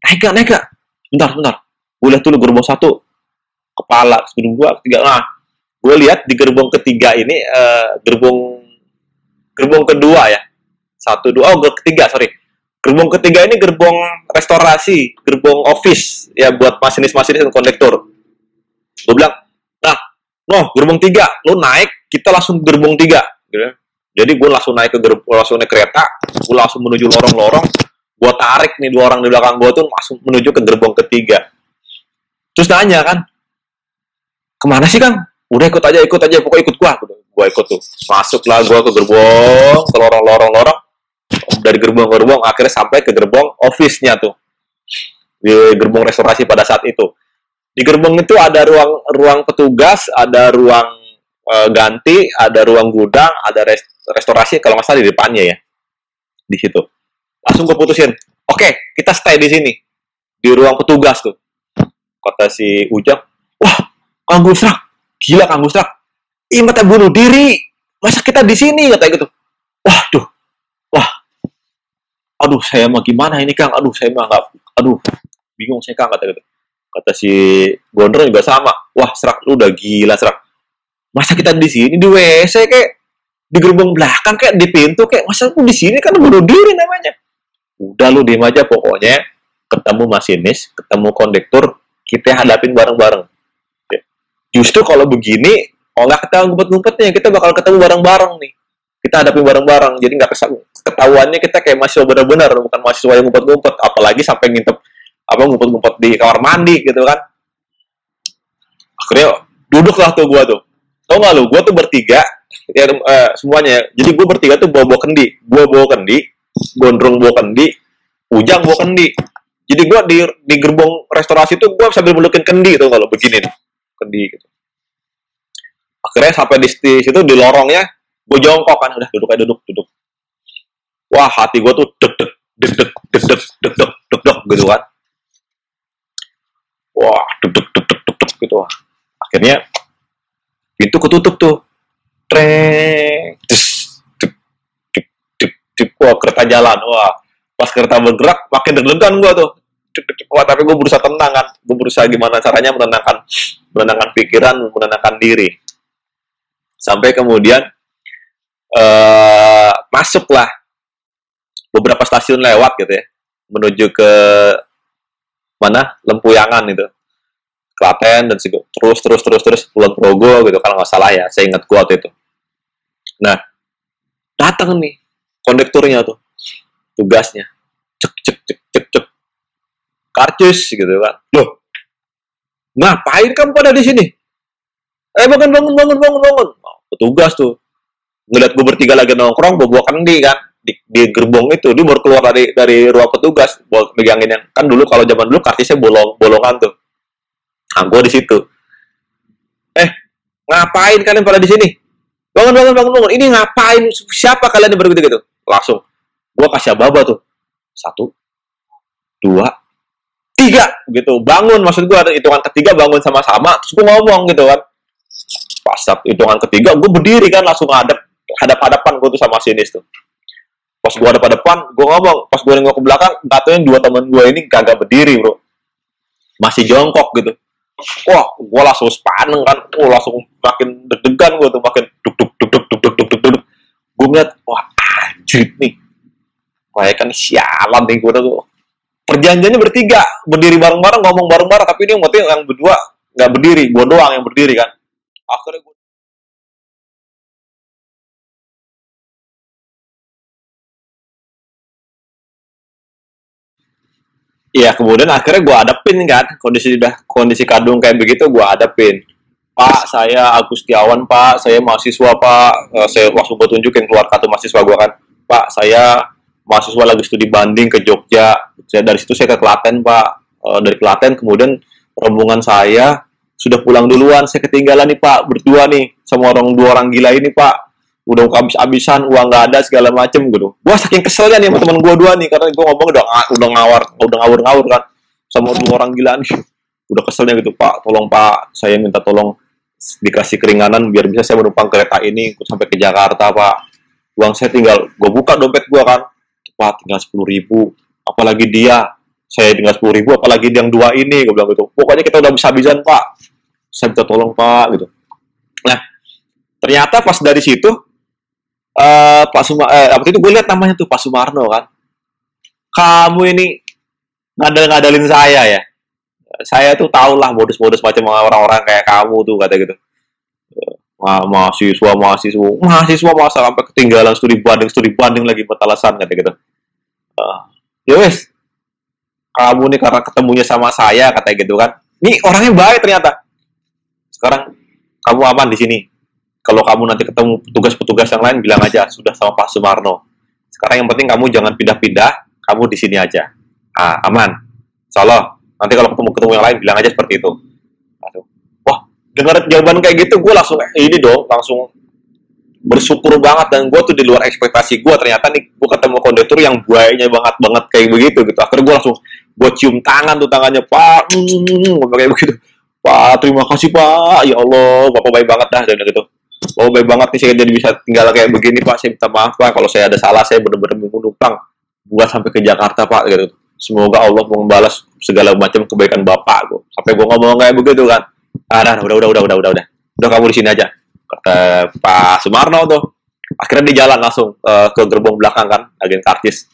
Naik gak naik gak bentar bentar. Gue lihat dulu gerbong satu. Kepala gerbong dua ketiga. Nah gue lihat di gerbong ketiga ini uh, gerbong gerbong kedua ya. Satu dua oh ketiga sorry. Gerbong ketiga ini gerbong restorasi, gerbong office ya buat masinis-masinis dan kondektor. Gue bilang, nah, no, gerbong tiga, lo naik, kita langsung gerbong tiga. Gitu. Jadi gue langsung naik ke gerbong, langsung naik kereta, gue langsung menuju lorong-lorong, gue tarik nih dua orang di belakang gue tuh langsung menuju ke gerbong ketiga. Terus nanya kan, ke mana sih kang? Udah ikut aja, ikut aja, pokoknya ikut gue. Gue ikut tuh, masuklah gue ke gerbong, ke lorong-lorong-lorong, dari gerbong-gerbong akhirnya sampai ke gerbong office-nya tuh di gerbong restorasi pada saat itu di gerbong itu ada ruang ruang petugas ada ruang e, ganti ada ruang gudang ada rest, restorasi kalau nggak salah di depannya ya. Di situ. Langsung keputusin oke okay, kita stay di sini. Di ruang petugas tuh. Kata si Ujang wah Kang Gusrak gila Kang Gusrak ih mata bunuh diri. Masa kita di sini? Kata gitu. Waduh. Aduh saya mah gimana ini Kang, aduh saya mah nggak, aduh. Bingung saya Kang kata gitu. Kata si Gondrong juga sama, wah serak lu udah gila serak. Masa kita di sini di WC kayak di gerbong belakang kayak di pintu kayak masa lu di sini kan bunuh diri namanya. Udah lu diem aja pokoknya ketemu masinis, ketemu kondektur, kita hadapin bareng-bareng. Ya. Justru kalau begini, kalau nggak ketemu ngumpet-ngumpetnya, kita bakal ketemu bareng-bareng nih. Kita hadapi bareng-bareng, jadi nggak ketahuannya kita kayak mahasiswa benar-benar bukan mahasiswa yang ngumpet-ngumpet apalagi sampai ngintip apa ngumpet-ngumpet di kamar mandi gitu kan. Akhirnya duduk lah tuh gua tuh. Tau gak lu gua tuh bertiga ya eh, semuanya jadi gua bertiga tuh bawa bawa kendi. Gua bawa kendi gondrong bawa kendi ujang bawa kendi. Jadi gua di di gerbong restorasi tuh gua sambil melukin kendi tuh kalau begini nih kendi gitu. Akhirnya sampai di, di situ di lorongnya gue jongkok kan udah duduk aja duduk duduk. Wah hati gue tuh deg deg deg deg deg deg deg deg deg gitu kan wah deg deg deg gitu. Akhirnya pintu ketutup tuh. Treng des deg deg deg deg wah kereta jalan wah. Pas kereta bergerak makin deg-degan gue tuh. Wah tapi gue berusaha tenang kan. Gue berusaha gimana caranya menenangkan menenangkan pikiran menenangkan diri. Sampai kemudian uh, masuklah beberapa stasiun lewat gitu ya. Menuju ke mana Lempuyangan itu. Klaten dan terus terus terus terus Kulon Progo gitu kalau nggak salah ya saya ingat kuat itu. Nah datang nih kondekturnya tuh tugasnya. Cek cek cek cek cek. Karcis gitu kan. Loh ngapain kamu pada di sini? Eh bangun bangun bangun bangun bangun. Petugas tuh. Ngeliat gue bertiga lagi nongkrong bawa kendi kan di, di gerbong itu dia baru keluar dari dari ruang petugas buat megangin yang kan dulu kalau zaman dulu kartisnya bolong bolongan tuh. Nah gue di situ. Eh ngapain kalian pada di sini? Bangun bangun bangun bangun. Ini ngapain? Siapa kalian yang begitu gitu? Langsung. Gue kasih baba tuh. Satu dua tiga. Gitu. Bangun maksud gue hitungan ketiga bangun sama-sama. Terus gue ngomong gitu kan. Pas hitungan ketiga gue berdiri kan langsung hadap hadap hadapan gue tuh sama sinis tuh pas gue ada pada depan gue ngomong pas gue nengok ke belakang katanya dua teman gue ini kagak berdiri bro. Masih jongkok gitu. Wah gue langsung sepaneng kan. Gue langsung makin deg-degan gue tuh makin duk duk duk duk duk duk duk duk duk. Gue ngeliat wah anjir nih. Kayak kan sialan nih gue tuh. Perjanjiannya bertiga berdiri bareng-bareng ngomong bareng-bareng tapi ini yang yang berdua nggak berdiri gue doang yang berdiri kan. Akhirnya gue Iya, kemudian akhirnya gue adepin kan, kondisi udah kondisi kadung kayak begitu gue adepin. Pak, saya Agus Tiawan, Pak. Saya mahasiswa, Pak. Uh, saya langsung gue tunjukin keluar kartu mahasiswa gue kan. Pak, saya mahasiswa lagi studi banding ke Jogja. Saya dari situ saya ke Klaten, Pak. Uh, dari Klaten kemudian rombongan saya sudah pulang duluan. Saya ketinggalan nih, Pak. Berdua nih sama orang dua orang gila ini, Pak. Udah habis-habisan, uang nggak ada segala macem gitu. Gua saking keselnya nih sama teman gua dua nih karena gua ngomong udah udah ngawar, udah ngawur-ngawur kan sama dua orang gila nih. Udah keselnya gitu, Pak. Tolong, Pak. Saya minta tolong dikasih keringanan biar bisa saya menumpang kereta ini sampai ke Jakarta pak uang saya tinggal gue buka dompet gue kan pak tinggal sepuluh ribu apalagi dia saya tinggal sepuluh ribu apalagi yang dua ini gue bilang gitu pokoknya kita udah bisa habisan pak saya minta tolong pak gitu nah ternyata pas dari situ uh, Pak Suma eh, waktu itu gue lihat namanya tuh Pak Sumarno kan. Kamu ini ngadal-ngadalin saya ya? Saya tuh tau lah modus-modus macam orang-orang kayak kamu tuh kata gitu. Ma mahasiswa mahasiswa mahasiswa masa sampai ketinggalan studi banding studi banding lagi betalasan kata gitu. Uh, ya wes. Kamu nih karena ketemunya sama saya kata gitu kan. Ini orangnya baik ternyata. Sekarang kamu aman di sini kalau kamu nanti ketemu petugas-petugas yang lain bilang aja sudah sama Pak Sumarno. Sekarang yang penting kamu jangan pindah-pindah kamu di sini aja. Ah, aman. Salah nanti kalau ketemu ketemu yang lain bilang aja seperti itu. Aduh. wah dengar jawaban kayak gitu gue langsung eh, ini dong langsung bersyukur banget dan gue tuh di luar ekspektasi gue ternyata nih gue ketemu kondektur yang buayanya banget banget kayak begitu gitu. Akhirnya gue langsung gue cium tangan tuh tangannya pak mm, gue kayak begitu. Pak terima kasih pak. Ya Allah bapak baik banget dah dan gitu Oh baik banget nih saya jadi bisa tinggal kayak begini pak. Saya minta maaf pak. Kalau saya ada salah saya benar-benar menumpang buat sampai ke Jakarta pak gitu. Semoga Allah membalas segala macam kebaikan bapak gue sampai gue ngomong kayak begitu kan. Ah nah, udah udah udah udah udah udah. Udah kamu di sini aja. Kata Pak Sumarno tuh. Akhirnya dia jalan langsung uh, ke gerbong belakang kan. Agen kartis.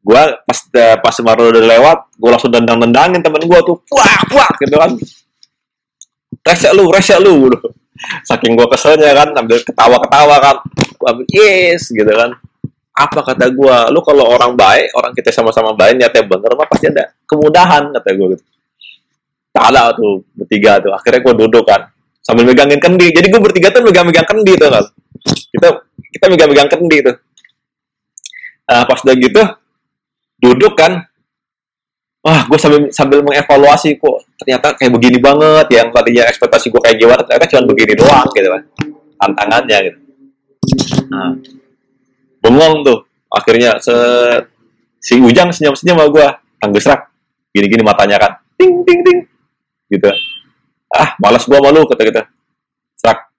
Gue pas uh, pas Sumarno udah lewat gue langsung dendang dendangin temen gue tuh. Wah wah gitu kan resek lu resek lu saking gue keselnya kan ambil ketawa ketawa kan ambil yes gitu kan. Apa kata gue lu kalau orang baik orang kita sama-sama baik niatnya bener mah pasti ada kemudahan kata gue gitu. Salah tuh bertiga tuh. Akhirnya gue duduk kan sambil megangin kendi. Jadi gue bertiga tuh megang-megang kendi tuh kan. Kita kita megang-megang kendi tuh. Nah, pas udah gitu duduk kan wah gue sambil sambil mengevaluasi kok ternyata kayak begini banget yang tadinya ekspektasi gue kayak gimana ternyata cuma begini doang gitu kan. Tantangannya gitu. Nah bengong tuh akhirnya se si Ujang senyum senyum sama gue tanggus rak gini gini matanya kan ting ting ting gitu. Ah malas gue malu kata kita serak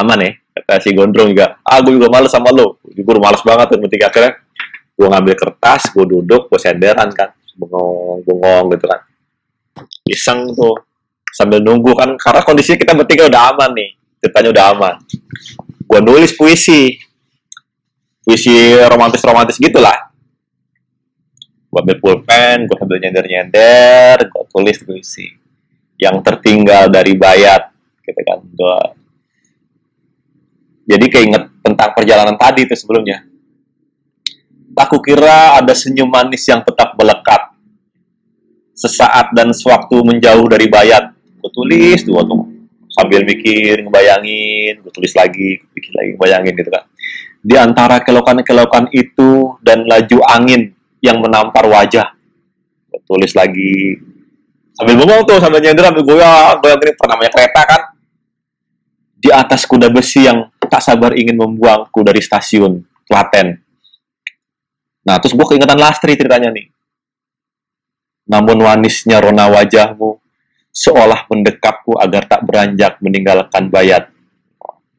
aman ya kata si gondrong juga. Ah gue juga malas sama lo gue malas banget penting akhirnya gue ngambil kertas gue duduk gue senderan kan bengong bengong gitu kan. Iseng tuh. Sambil nunggu kan karena kondisi kita bertiga udah aman nih. Ceritanya udah aman. Gue nulis puisi. Puisi romantis-romantis gitulah. Gue ambil pulpen gue sambil nyender-nyender gue tulis puisi. Yang tertinggal dari bayat gitu kan gue jadi keinget tentang perjalanan tadi itu sebelumnya. Aku kira ada senyum manis yang tetap sesaat dan sewaktu menjauh dari bayat gue tulis tuh waktu sambil mikir ngebayangin gue tulis lagi bikin lagi ngebayangin gitu kan di antara kelokan-kelokan itu dan laju angin yang menampar wajah. Tulis lagi sambil bengong tuh sambil nyender sambil goyang goyang ini namanya kereta kan di atas kuda besi yang tak sabar ingin membuangku dari stasiun Klaten. Nah terus gue keingetan Lastri ceritanya nih. Namun wanisnya rona wajahmu seolah mendekapku agar tak beranjak meninggalkan bayat.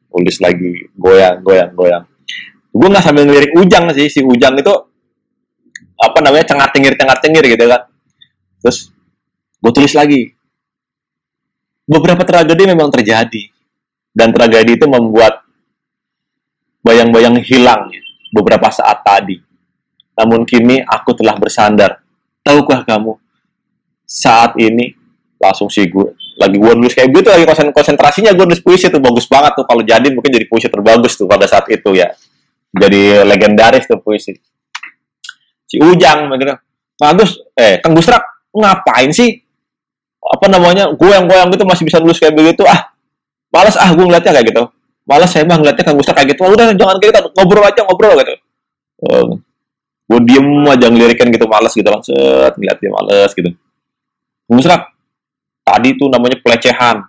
Tulis lagi goyang goyang goyang. Gue nggak sambil ngelirik ujang sih si ujang itu apa namanya cengar cengir cengar cengir gitu kan. Terus gue tulis lagi. Beberapa tragedi memang terjadi dan tragedi itu membuat bayang-bayang hilang beberapa saat tadi. Namun kini aku telah bersandar tahukah kamu saat ini langsung sih gue lagi gue nulis kayak gitu lagi konsentrasinya gue nulis puisi tuh bagus banget tuh. Kalau jadi mungkin jadi puisi terbagus tuh pada saat itu ya. Jadi legendaris tuh puisi. Si Ujang begitu bagus eh Kang Gusrak ngapain sih? Apa namanya goyang-goyang gitu masih bisa lulus kayak begitu? Ah malas ah gue ngeliatnya kayak gitu. Malas saya mah ngeliatnya kang Gusra kayak gitu. Ah, udah jangan kayak gitu. Ngobrol aja ngobrol gitu gue diem aja ngelirikan gitu malas gitu langsung ngeliat dia malas gitu Gusra tadi tuh namanya pelecehan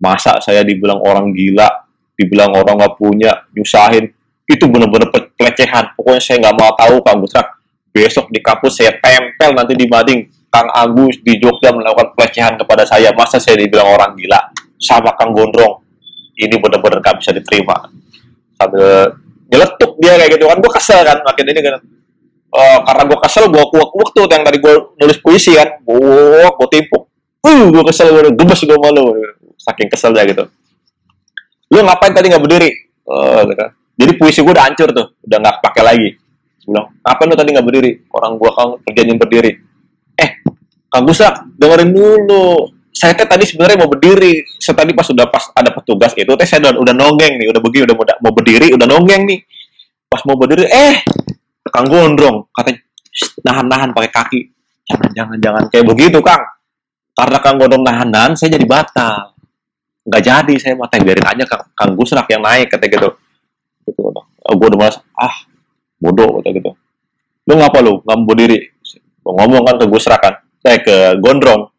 masa saya dibilang orang gila dibilang orang nggak punya nyusahin itu bener-bener pelecehan pokoknya saya nggak mau tahu Kang Gusra besok di kampus saya tempel nanti di mading Kang Agus di Jogja melakukan pelecehan kepada saya. Masa saya dibilang orang gila? Sama Kang Gondrong. Ini benar-benar gak bisa diterima. Sambil nyeletuk dia kayak gitu kan. Gue kesel kan. Makin ini kan. Uh, karena gue kesel, gue kuak-kuak tuh yang tadi gue nulis puisi kan. Gue gue timpuk. Uh, gue kesel, gue gemes gue malu. Saking kesel dia gitu. Lu ngapain tadi nggak berdiri? Uh, gitu. Jadi puisi gue udah hancur tuh. Udah nggak pakai lagi. Gue bilang, ngapain lu tadi nggak berdiri? Orang gue kan kerjanya berdiri eh Kang Gusak dengerin dulu saya teh tadi sebenarnya mau berdiri saya tadi pas sudah pas ada petugas itu teh saya udah, udah nonggeng nih udah begini udah mau, mau berdiri udah nonggeng nih pas mau berdiri eh Kang Gondrong katanya. Nahan-nahan pakai kaki. Jangan jangan jangan. Kayak begitu Kang. Karena Kang Gondrong nahan-nahan saya jadi batal. Nggak jadi saya mau biarin aja Kang, Kang Gusrak yang naik kata gitu. Gitu oh, gue udah malas. Ah bodoh kata gitu. Lu ngapa lu? Berdiri gue ngomong kan ke Gusra kan? Saya eh, ke Gondrong.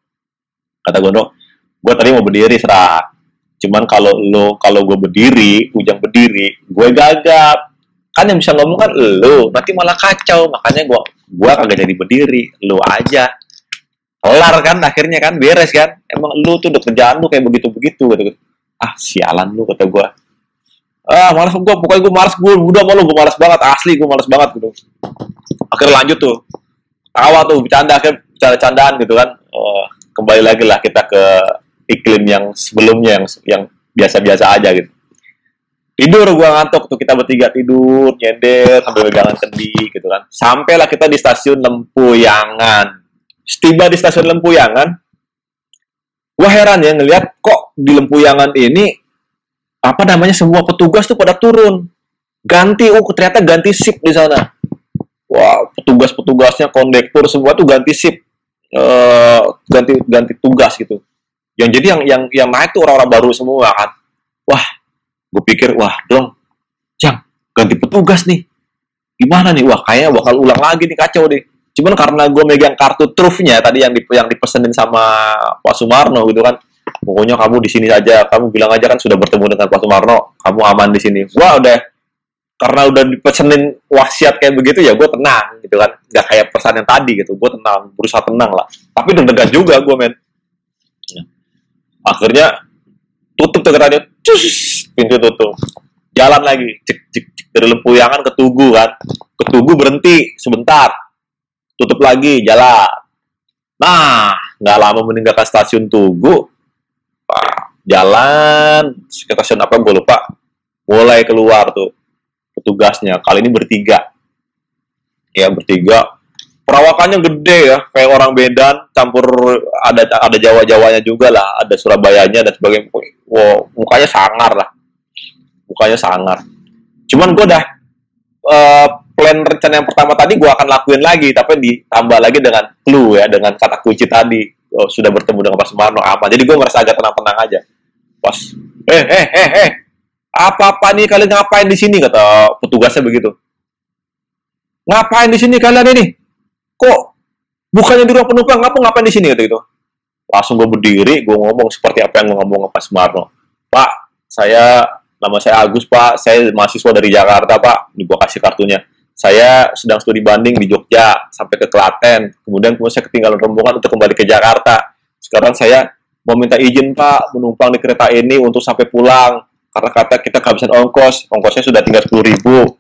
Kata Gondrong gue tadi mau berdiri serak cuman kalau lo kalau gue berdiri ujang berdiri gue gagap kan yang bisa ngomong kan lo nanti malah kacau. Makanya gue gue kagak jadi berdiri lo aja. Kelar kan akhirnya kan beres kan. Emang lu tuh udah kerjaan lu kayak begitu begitu gitu ah sialan lu kata gue ah malas gue pokoknya gue malas gue udah malu gue malas banget asli gue malas banget gitu. Akhirnya lanjut tuh. Tawa tuh bercanda kan bercanda-candaan gitu kan. Oh, kembali lagi lah kita ke iklim yang sebelumnya yang yang biasa-biasa aja gitu tidur gua ngantuk tuh kita bertiga tidur nyender sambil pegangan kendi gitu kan. Sampailah kita di stasiun Lempuyangan. Setiba di stasiun Lempuyangan gua heran ya ngelihat kok di Lempuyangan ini apa namanya semua petugas tuh pada turun. Ganti oh ternyata ganti sip di sana. Wah petugas-petugasnya kondektur semua tuh ganti sip uh, ganti ganti tugas gitu. Yang jadi yang yang yang naik tuh orang-orang baru semua kan. Wah gue pikir wah dong. Jang ganti petugas nih. Gimana nih? Wah kayaknya bakal ulang lagi nih kacau deh. Cuman karena gue megang kartu trufnya tadi yang di, yang dipesenin sama Pak Sumarno gitu kan pokoknya kamu di sini saja kamu bilang aja kan sudah bertemu dengan Pak Sumarno kamu aman di sini. Wah udah karena udah dipesenin wasiat kayak begitu ya gue tenang gitu kan. Nggak kayak pesan yang tadi gitu gue tenang berusaha tenang lah. Tapi deg-degan juga gue men. Ya. akhirnya tutup tuh dia cus pintu tutup. Jalan lagi. Cek cek, cek. Dari lempuyangan ke tugu kan. Ke tugu berhenti sebentar. Tutup lagi jalan. Nah nggak lama meninggalkan stasiun tugu. Jalan. Stasiun apa? Gue lupa. Mulai keluar tuh petugasnya. Kali ini bertiga. Ya, bertiga. Perawakannya gede ya, kayak orang Medan, campur ada ada Jawa-Jawanya juga lah, ada Surabayanya dan sebagainya. Wow, mukanya sangar lah. Mukanya sangar. Cuman gue dah uh, plan rencana yang pertama tadi gue akan lakuin lagi, tapi ditambah lagi dengan clue ya, dengan kata kunci tadi. Oh, sudah bertemu dengan Pak Sumarno apa. Jadi gue merasa agak tenang-tenang aja. Pas, eh, eh, eh, eh, apa-apa nih kalian ngapain di sini kata petugasnya begitu. Ngapain di sini kalian ini? Kok bukannya di ruang penumpang, ngapa ngapain di sini? Kata gitu. Langsung gue berdiri, gue ngomong seperti apa yang gue ngomong ke Pak Sumarno. Pak, saya nama saya Agus Pak, saya mahasiswa dari Jakarta Pak, ini gue kasih kartunya. Saya sedang studi banding di Jogja sampai ke Klaten, kemudian kemudian saya ketinggalan rombongan untuk kembali ke Jakarta. Sekarang saya mau minta izin Pak menumpang di kereta ini untuk sampai pulang. Karena kata kita kehabisan ongkos. Ongkosnya sudah tinggal sepuluh ribu.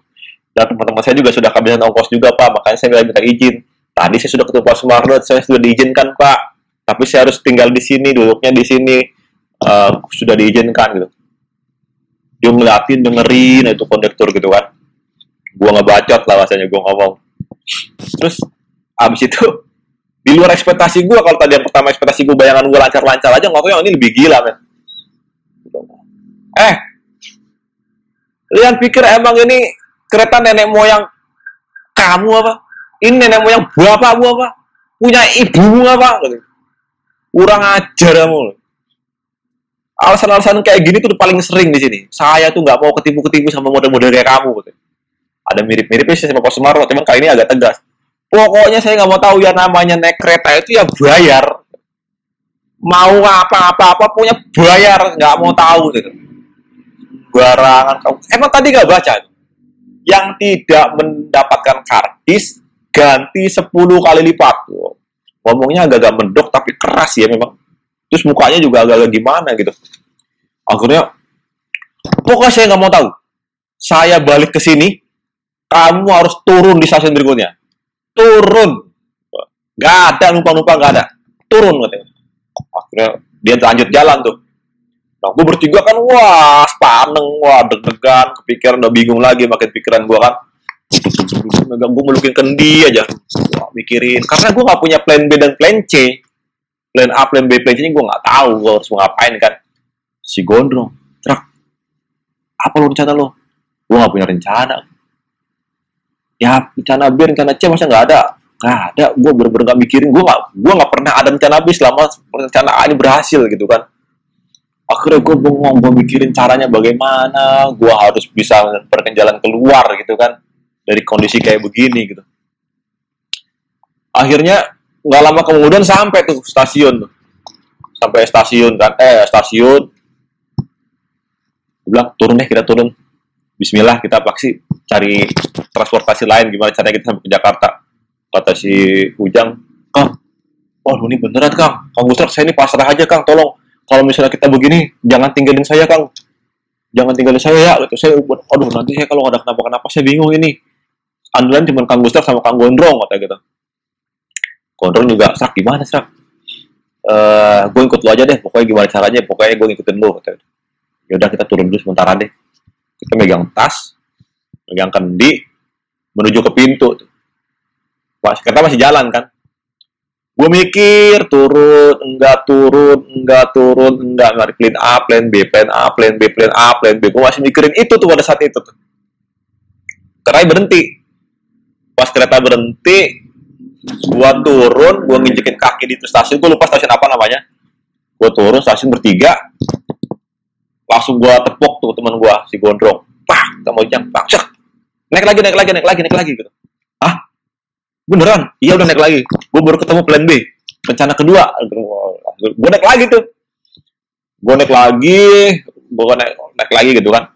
Dan teman-teman saya juga sudah kehabisan ongkos juga pak. Makanya saya minta izin tadi saya sudah ketemu Pak Sumarno saya sudah diizinkan pak. Tapi saya harus tinggal di sini duduknya di sini. Uh, sudah diizinkan gitu. Dia ngeliatin dengerin itu kondektur gitu kan. Gua ngebacot lah bahasanya gua ngomong. Terus abis itu di luar ekspektasi gua kalau tadi yang pertama ekspektasi gua bayangan gua lancar-lancar aja yang ini lebih gila men. Eh, kalian pikir emang ini kereta nenek moyang kamu apa? Ini nenek moyang bapakmu apa? Punya ibumu apa? kurang ajar kamu. Alasan-alasan kayak gini tuh paling sering di sini. Saya tuh nggak mau ketipu-ketipu sama model-model kayak kamu gitu. ada mirip-miripnya sih sama Pak Sumarno cuman kali ini agak tegas. Pokoknya saya nggak mau tahu ya namanya naik kereta itu ya bayar. Mau apa-apa apa punya bayar. Nggak mau tahu gitu. Barangan kamu. Emang tadi nggak baca? Yang tidak mendapatkan kartis ganti 10 kali lipat. Ngomongnya agak-agak mendok tapi keras ya memang. Terus mukanya juga agak-agak gimana gitu. Akhirnya pokoknya saya nggak mau tahu. Saya balik ke sini kamu harus turun di stasiun berikutnya. Turun. Nggak ada numpang-numpang nggak ada. Turun katanya. Akhirnya dia lanjut jalan tuh. Nah gue bertiga kan wah sepaneng wah deg-degan kepikiran udah bingung lagi makin pikiran gue kan megang gue melukin kendi aja wah, mikirin karena gue nggak punya plan B dan plan C plan A, plan B, plan C ini gue nggak tahu gue harus ngapain kan. Si Gondrong, Trak, apa lo rencana lo? Gue nggak punya rencana. Ya rencana B, rencana C masa nggak ada? Nggak ada. Gue bener-bener nggak mikirin. Gue nggak, gue nggak pernah ada rencana B selama rencana A ini berhasil gitu kan. Akhirnya gue bengong, gue mikirin caranya bagaimana, gue harus bisa menemukan jalan keluar gitu kan dari kondisi kayak begini gitu. Akhirnya nggak lama kemudian sampai tuh stasiun tuh. Sampai stasiun kan eh stasiun. Bilang turun deh kita turun. Bismillah kita paksi cari transportasi lain gimana caranya kita sampai ke Jakarta. Kata si Ujang Kang oh ini beneran Kang. Kang Gustaf saya ini pasrah aja Kang. Tolong kalau misalnya kita begini jangan tinggalin saya Kang. Jangan tinggalin saya ya. Gitu saya aduh nanti saya kalau ada kenapa-kenapa saya bingung ini andalan cuma Kang Gustaf sama Kang Gondrong kata gitu. Gondrong juga serak gimana serak uh, eh, gue ikut lo aja deh pokoknya gimana caranya pokoknya gue ngikutin lo kata ya udah kita turun dulu sementara deh. Kita megang tas megang kendi menuju ke pintu. Mas, kita masih jalan kan? Gue mikir turun enggak turun enggak turun enggak nggak plan A plan B plan A plan B plan A plan B. Gue masih mikirin itu tuh pada saat itu tuh. Berhenti pas kereta berhenti gua turun gua nginjekin kaki di stasiun gua lupa stasiun apa namanya. Gua turun stasiun bertiga langsung gua tepuk tuh teman gua si gondrong. Pah kamu jam pak cek naik lagi naik lagi naik lagi naik lagi gitu. Ah beneran? Iya udah naik lagi. Gua baru ketemu plan B rencana kedua. Gua naik lagi tuh. Gua naik lagi gua naik, naik lagi gitu kan.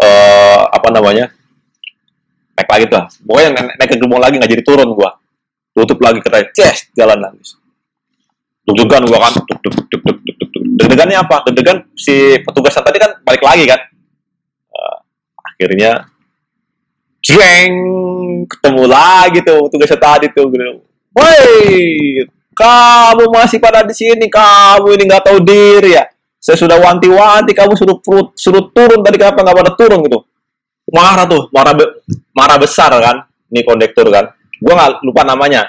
Uh, apa namanya naik lagi tuh. Pokoknya naik, naik ke gerbong lagi nggak jadi turun gua. Tutup lagi kereta ces jalan lagi. Deg-degan gua kan. Deg deg deg deg deg deg deg-degannya apa? Deg-degan si petugas tadi kan balik lagi kan. Uh, akhirnya jeng ketemu lagi tuh petugas tadi tuh. Gitu woi kamu masih pada di sini kamu ini nggak tahu diri ya. Saya sudah wanti-wanti kamu suruh suruh turun tadi kenapa nggak pada turun gitu marah tuh marah be marah besar kan ini kondektur kan. Gue nggak lupa namanya.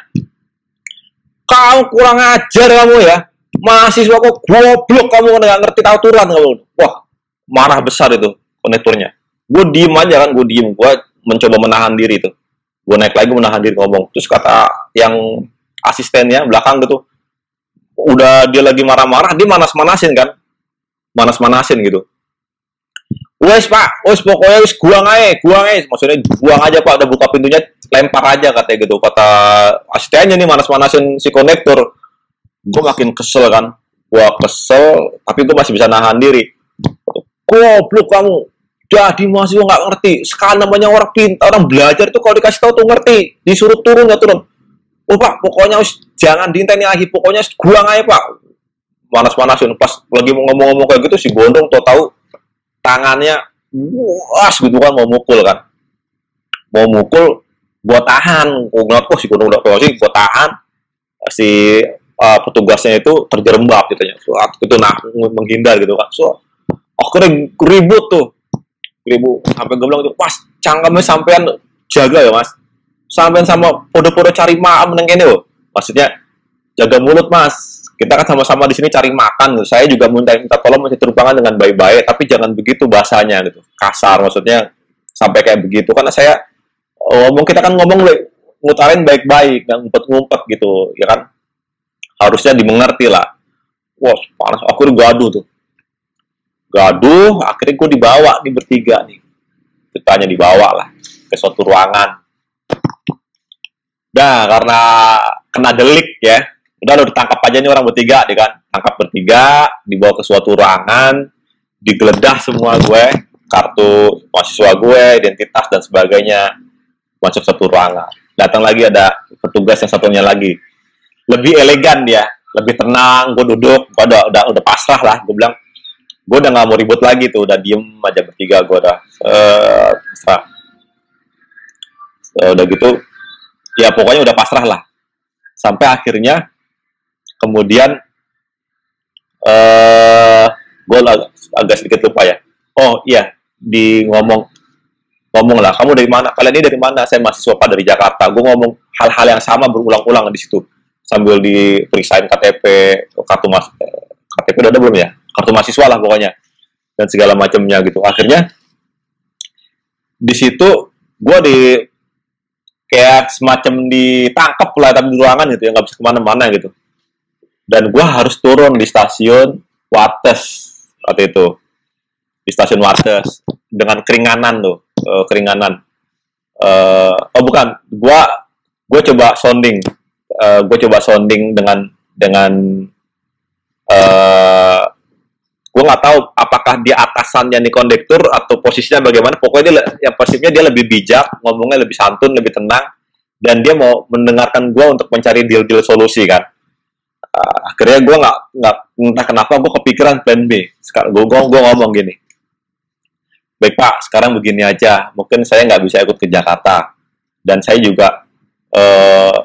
Kamu kurang ajar kamu ya. Mahasiswa kok goblok kamu nggak ngerti aturan kamu. Wah marah besar itu kondekturnya. Gue diem aja kan gue diem. Gue mencoba menahan diri tuh. Gue naik lagi menahan diri ngomong. Terus kata yang asistennya belakang gitu udah dia lagi marah-marah dia manas-manasin kan? Manas-manasin gitu Wes pak, wes pokoknya wes guang aja, guang aja. Maksudnya guang aja pak, udah buka pintunya, lempar aja katanya gitu. Kata asistennya nih manas-manasin si konektor. Gue makin kesel kan, gue kesel, tapi gue masih bisa nahan diri. Goblok kamu, jadi masih nggak ngerti. Sekarang namanya orang pintar, orang belajar itu kalau dikasih tahu tuh ngerti. Disuruh turun ya turun. Oh pak, pokoknya wes jangan diinteni lagi, pokoknya guang aja pak. Manas-manasin, pas lagi mau ngomong-ngomong kayak gitu si Gondong tau tahu tangannya was gitu kan mau mukul kan. Mau mukul gua tahan. Gua ngeliat oh si gunung udah closing gua tahan. Si uh, petugasnya itu terjerembab gitu ya so, itu nah menghindar gitu kan. So akhirnya ribut tuh. Ribut sampai gue bilang tuh pas cangkemnya sampean jaga ya mas. Sampean sama podo-podo cari maam neng ini loh maksudnya jaga mulut mas kita kan sama-sama di sini cari makan Saya juga minta minta tolong masih terbangan dengan baik-baik, tapi jangan begitu bahasanya gitu. Kasar maksudnya sampai kayak begitu. Karena saya ngomong kita kan ngomong ngutarin baik-baik dan ngumpet-ngumpet gitu, ya kan? harusnya dimengerti lah. Wah panas aku udah gaduh tuh. Gaduh akhirnya gue dibawa nih bertiga nih. Ceritanya dibawa lah ke suatu ruangan. Nah karena kena delik ya udah lo ditangkap aja nih orang bertiga deh kan. Tangkap bertiga dibawa ke suatu ruangan digeledah semua gue kartu mahasiswa gue identitas dan sebagainya masuk satu ruangan. Datang lagi ada petugas yang satunya lagi. Lebih elegan dia lebih tenang gue duduk gue udah udah udah pasrah lah gue bilang. Gue udah nggak mau ribut lagi tuh udah diem aja bertiga gue udah. Uh, pasrah. Udah gitu ya pokoknya udah pasrah lah. Sampai akhirnya kemudian uh, gue agak, agak sedikit lupa ya. Oh iya di ngomong ngomong lah kamu dari mana? Kalian ini dari mana? Saya mahasiswa pak dari Jakarta. Gue ngomong hal-hal yang sama berulang-ulang di situ. Sambil diperiksain KTP kartu mas KTP udah ada belum ya? Kartu mahasiswa lah pokoknya dan segala macamnya gitu. Akhirnya di situ gue di kayak semacam ditangkap lah tapi di ruangan gitu ya nggak bisa ke mana-mana gitu dan gue harus turun di stasiun Wates waktu itu. Di stasiun Wates dengan keringanan tuh. Uh, keringanan. Uh, oh bukan. Gue gue coba sounding. Uh, gue coba sounding dengan dengan uh, gue nggak tahu apakah dia atasannya nih kondektur atau posisinya bagaimana. Pokoknya dia yang positifnya dia lebih bijak ngomongnya lebih santun lebih tenang. Dan dia mau mendengarkan gue untuk mencari deal-deal solusi kan uh, akhirnya gue nggak nggak entah kenapa gue kepikiran plan B. Sekarang gue gue ngomong gini baik pak sekarang begini aja. Mungkin saya nggak bisa ikut ke Jakarta. Dan saya juga uh,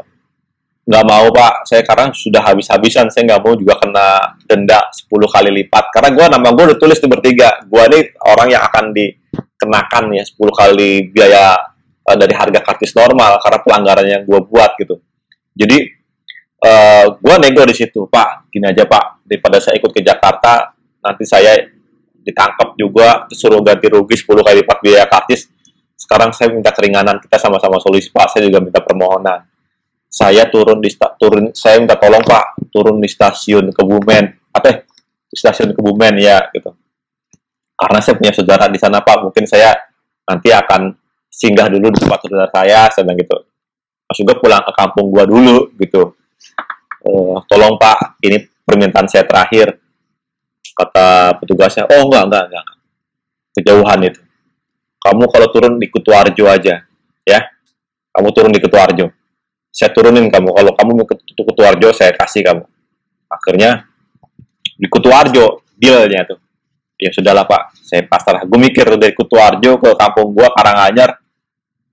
nggak mau pak. Saya sekarang sudah habis-habisan. Saya nggak mau juga kena denda 10 kali lipat. Karena gue nama gue udah tulis di bertiga. Gue nih orang yang akan dikenakan ya 10 kali biaya uh, dari harga kartis normal karena pelanggaran yang gue buat gitu. Jadi eh, gue nego di situ pak gini aja pak. Daripada saya ikut ke Jakarta nanti saya ditangkap juga suruh ganti rugi 10 kali lipat biaya kartis sekarang saya minta keringanan kita sama-sama solusi pak. Saya juga minta permohonan. Saya turun di turun saya minta tolong Pak. Turun di stasiun Kebumen. Apa ya? di stasiun Kebumen ya gitu. Karena saya punya saudara di sana Pak. Mungkin saya nanti akan singgah dulu di tempat saudara saya saya bilang gitu. Mas juga pulang ke kampung gua dulu gitu uh, tolong Pak ini permintaan saya terakhir. Kata petugasnya oh enggak enggak enggak kejauhan itu. Kamu kalau turun di Kutuarjo aja ya. Kamu turun di Kutuarjo saya turunin kamu. Kalau kamu mau ke Kutuarjo saya kasih kamu. Akhirnya di Kutuarjo dealnya tuh. Ya sudahlah pak. Saya pasrah. Gue mikir dari Kutuarjo ke kampung gua Karanganyar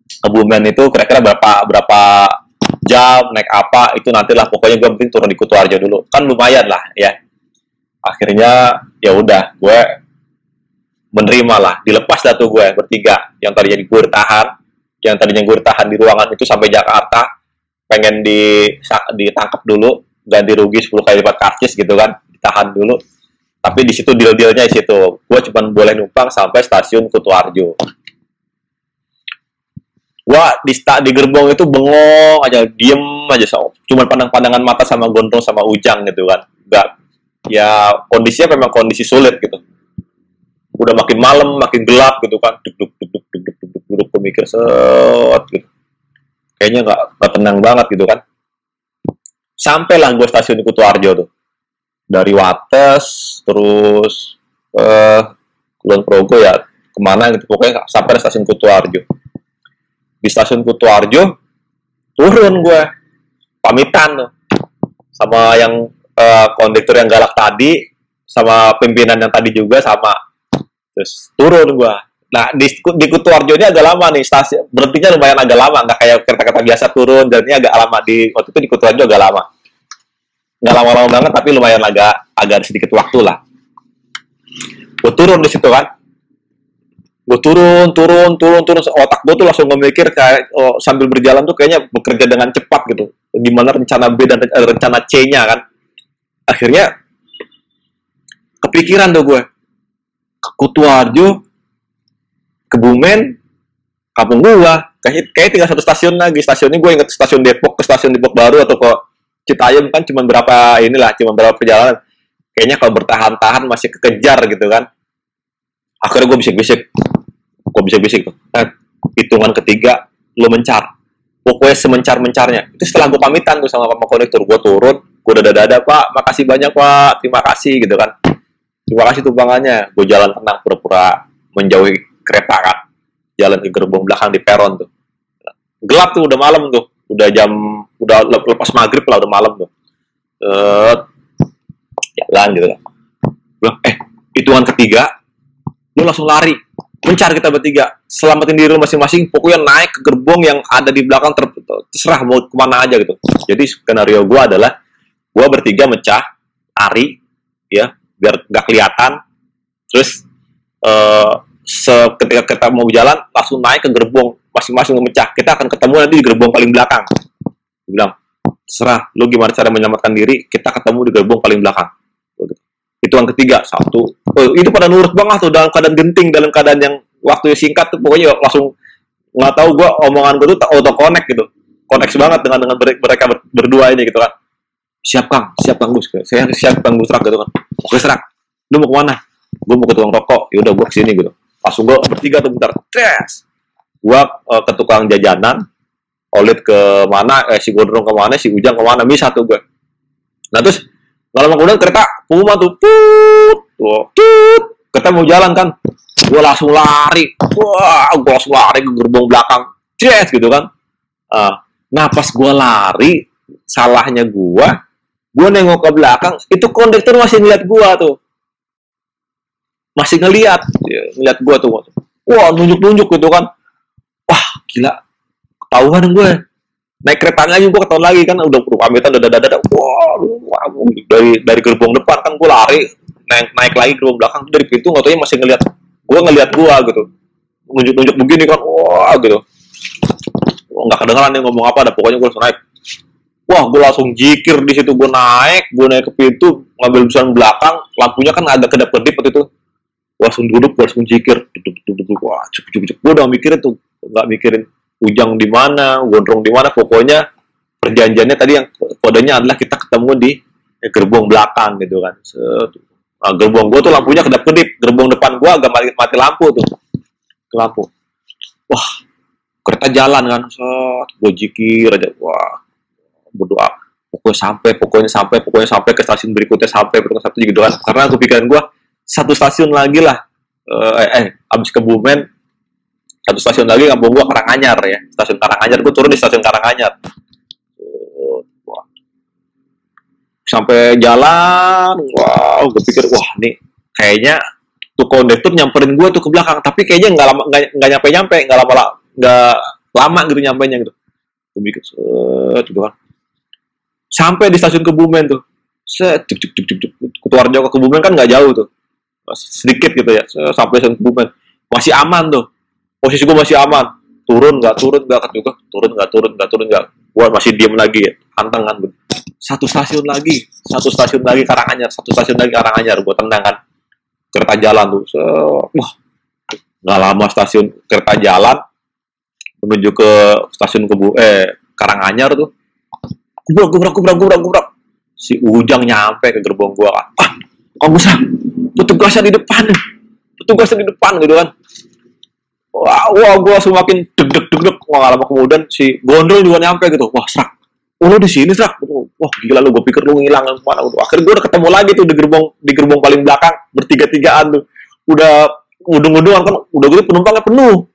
ke Bumen itu kira-kira berapa berapa jam naik apa itu nantilah. Pokoknya gue penting turun di Kutuarjo dulu. Kan lumayan lah ya. Akhirnya ya udah gue menerima lah dilepas dah tuh gue bertiga. Yang tadinya gue tahan yang tadinya gue tahan di ruangan itu sampai Jakarta pengen di ditangkap dulu ganti rugi 10 kali lipat karcis gitu kan ditahan dulu. Tapi di situ deal-dealnya di situ. Gue cuma boleh numpang sampai stasiun Kutuarjo Wah di di gerbong itu bengong aja diem aja so. cuma pandang-pandangan mata sama gondrong sama ujang gitu kan. Enggak ya kondisinya memang kondisi sulit gitu. Udah makin malam makin gelap gitu kan. Duk duk duk duk duk duk duk duk, duk pemikir set gitu. Kayaknya nggak nggak tenang banget gitu kan. Sampailah gue stasiun di Kutuarjo tuh. Dari Wates terus eh Kulon Progo ya ke mana gitu. Pokoknya sampai stasiun Kutuarjo di stasiun Kutuarjo turun gue pamitan tuh sama yang uh, kondektur yang galak tadi sama pimpinan yang tadi juga sama terus turun gue Nah, di, di Kutuarjo ini agak lama nih, stasi, berhentinya lumayan agak lama, nggak kayak kereta-kereta biasa turun, dan ini agak lama. Di, waktu itu di Kutuarjo agak lama. Nggak lama-lama banget, tapi lumayan agak, agak sedikit waktu lah. Gue turun di situ kan. Gue turun, turun, turun, turun. Otak gue tuh langsung memikir kayak oh, sambil berjalan tuh kayaknya bekerja dengan cepat gitu. Gimana rencana B dan rencana C-nya kan. Akhirnya kepikiran tuh gue. Ke Kutuarjo, Kebumen, kampung gua. Kayak, kayak tinggal satu stasiun lagi. Stasiun ini gue inget stasiun Depok ke stasiun Depok baru atau ke Citayam kan cuma berapa inilah, cuma berapa perjalanan. Kayaknya kalau bertahan-tahan masih kekejar gitu kan. Akhirnya gue bisik-bisik. Gue bisik-bisik tuh. Nah, hitungan ketiga, lo mencar. Pokoknya semencar-mencarnya. Itu setelah gue pamitan tuh sama sama konektor. Gue turun, gue dada-dada, Pak, makasih banyak, Pak. Terima kasih gitu kan. Terima kasih tumpangannya. Gue jalan tenang, pura-pura menjauhi kereta kan. Jalan ke gerbong belakang di peron tuh. Gelap tuh, udah malam tuh. Udah jam, udah lepas maghrib lah, udah malam tuh. Uh, jalan gitu kan. Eh, hitungan ketiga, lu langsung lari. Mencar kita bertiga. Selamatin diri lu masing-masing, pokoknya naik ke gerbong yang ada di belakang, ter terserah mau ke mana aja gitu. Jadi skenario gue adalah, gue bertiga mecah, lari, ya, biar nggak kelihatan. Terus, uh, ketika kita mau jalan, langsung naik ke gerbong, masing-masing memecah. Kita akan ketemu nanti di gerbong paling belakang. Gue bilang, terserah, lu gimana cara menyelamatkan diri, kita ketemu di gerbong paling belakang itu yang ketiga satu. Oh, itu pada nurut banget tuh dalam keadaan genting dalam keadaan yang waktu singkat tuh pokoknya langsung nggak tahu gue omongan gue tuh auto connect gitu. Connect banget dengan dengan mereka berdua ini gitu kan. Siap kang? Siap kang gus? Saya siap kang gus gitu kan. Oke serak lu mau ke mana? Gue mau ke tukang rokok. Yaudah gue ke sini gitu. Langsung gue bertiga tuh bentar. Tres! Gue uh, ke tukang jajanan. Olit ke mana? Eh, si Gondrong ke mana? Si Ujang ke mana? Bisa tuh gue nah terus Gak lama kemudian kereta Puma tuh, put, put, kita mau jalan kan, gue langsung lari, wah, gue langsung lari ke gerbong belakang, yes gitu kan. Uh, nah pas gue lari, salahnya gue, gue nengok ke belakang, itu kondektor masih ngeliat gue tuh, masih ngeliat, ya, ngeliat gue tuh, wah nunjuk-nunjuk gitu kan, wah gila, ketahuan gue, naik keretanya aja gue ketahuan lagi kan. Udah pamitan udah dada dada wah, wah dari dari gerbong depan kan gue lari naik naik lagi gerbong belakang. Dari pintu nggak masih ngeliat gue ngeliat gue gitu. Nunjuk nunjuk begini kan. Wah gitu. Nggak kedengeran nih ngomong apa ada pokoknya gue langsung naik. Wah gue langsung jikir di situ. Gue naik gue naik ke pintu ngambil busan belakang. Lampunya kan agak kedap kedip waktu itu. Gue langsung duduk gue langsung jikir. Duduk duduk duduk. Wah cukup cukup cukup. Gue udah mikirin tuh. Nggak mikirin Ujang di mana, Gondrong di mana, pokoknya perjanjiannya tadi yang kodenya adalah kita ketemu di gerbong belakang gitu kan. Nah, gerbong gua tuh lampunya kedap kedip, gerbong depan gua agak mati, mati lampu tuh, lampu. Wah, kereta jalan kan, set, gua jikir aja, wah, berdoa, pokoknya sampai, pokoknya sampai, pokoknya sampai ke stasiun berikutnya sampai berikutnya satu gitu kan. Karena aku pikiran gua satu stasiun lagi lah, eh, eh abis ke Bumen satu stasiun lagi kampung gua Karanganyar ya. Stasiun Karanganyar gua turun di stasiun Karanganyar. Sampai jalan wow gue pikir wah nih kayaknya tuh kondektur nyamperin gua tuh ke belakang. Tapi kayaknya nggak lama nggak nyampe nyampe nggak lama nggak lama gitu nyampe nya gitu. Gue pikir set gitu kan. Sampai di stasiun Kebumen tuh. Set cuk cuk cuk cuk cuk Kutuarjo ke Kebumen kan nggak jauh tuh. Sedikit gitu ya sampai stasiun Kebumen. Masih aman tuh posisi gue masih aman. Turun nggak turun nggak juga turun nggak turun nggak turun nggak. Gue masih diem lagi ya. Tantang kan satu stasiun lagi. Satu stasiun lagi Karanganyar satu stasiun lagi Karanganyar gue tendang kan. Kereta jalan tuh so, wah. Nggak lama stasiun kereta jalan menuju ke stasiun kebu eh Karanganyar tuh. Gubrak gubrak gubrak gubrak gubrak si Ujang nyampe ke gerbong gua kan. Ah kamu sah petugasnya di depan. Petugasnya di depan gitu kan wah, wah gue langsung makin deg deg deg deg. Wah lama kemudian si gondol juga nyampe gitu. Wah sak oh di sini sak gitu. wah gila lu gue pikir lu ngilang ke mana gitu. akhirnya gue udah ketemu lagi tuh di gerbong di gerbong paling belakang bertiga tigaan tuh. Udah udung-udungan kan udah gitu penumpangnya penuh.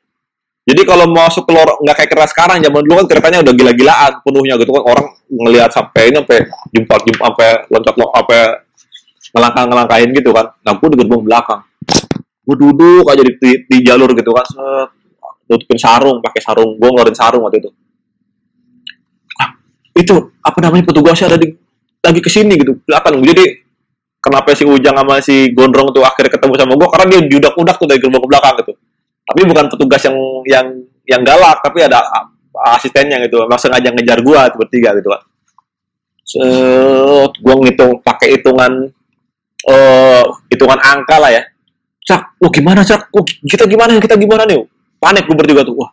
Jadi kalau masuk ke lorong nggak kayak keras sekarang zaman dulu kan keretanya udah gila-gilaan penuhnya gitu kan. Orang ngelihat sampai ini sampai jumpa jumpa sampai loncat lo sampai ngelangkah ngelangkahin gitu kan. Nah gue di gerbong belakang gue duduk aja di, di, di jalur gitu kan set. Nutupin sarung pakai sarung. Gue ngeluarin sarung waktu itu. Ah, itu apa namanya petugasnya ada di lagi ke sini gitu belakang jadi kenapa si Ujang sama si Gondrong tuh akhirnya ketemu sama gue karena dia judak-udak tuh dari gerbang ke belakang gitu. Tapi bukan petugas yang yang yang galak tapi ada asistennya gitu. Emang sengaja ngejar gue tuh bertiga gitu kan set gue ngitung pakai hitungan uh, hitungan angka lah ya Cak, wah gimana Cak? Wah, kita gimana? Kita gimana nih? Panik gue bertiga tuh. Wah,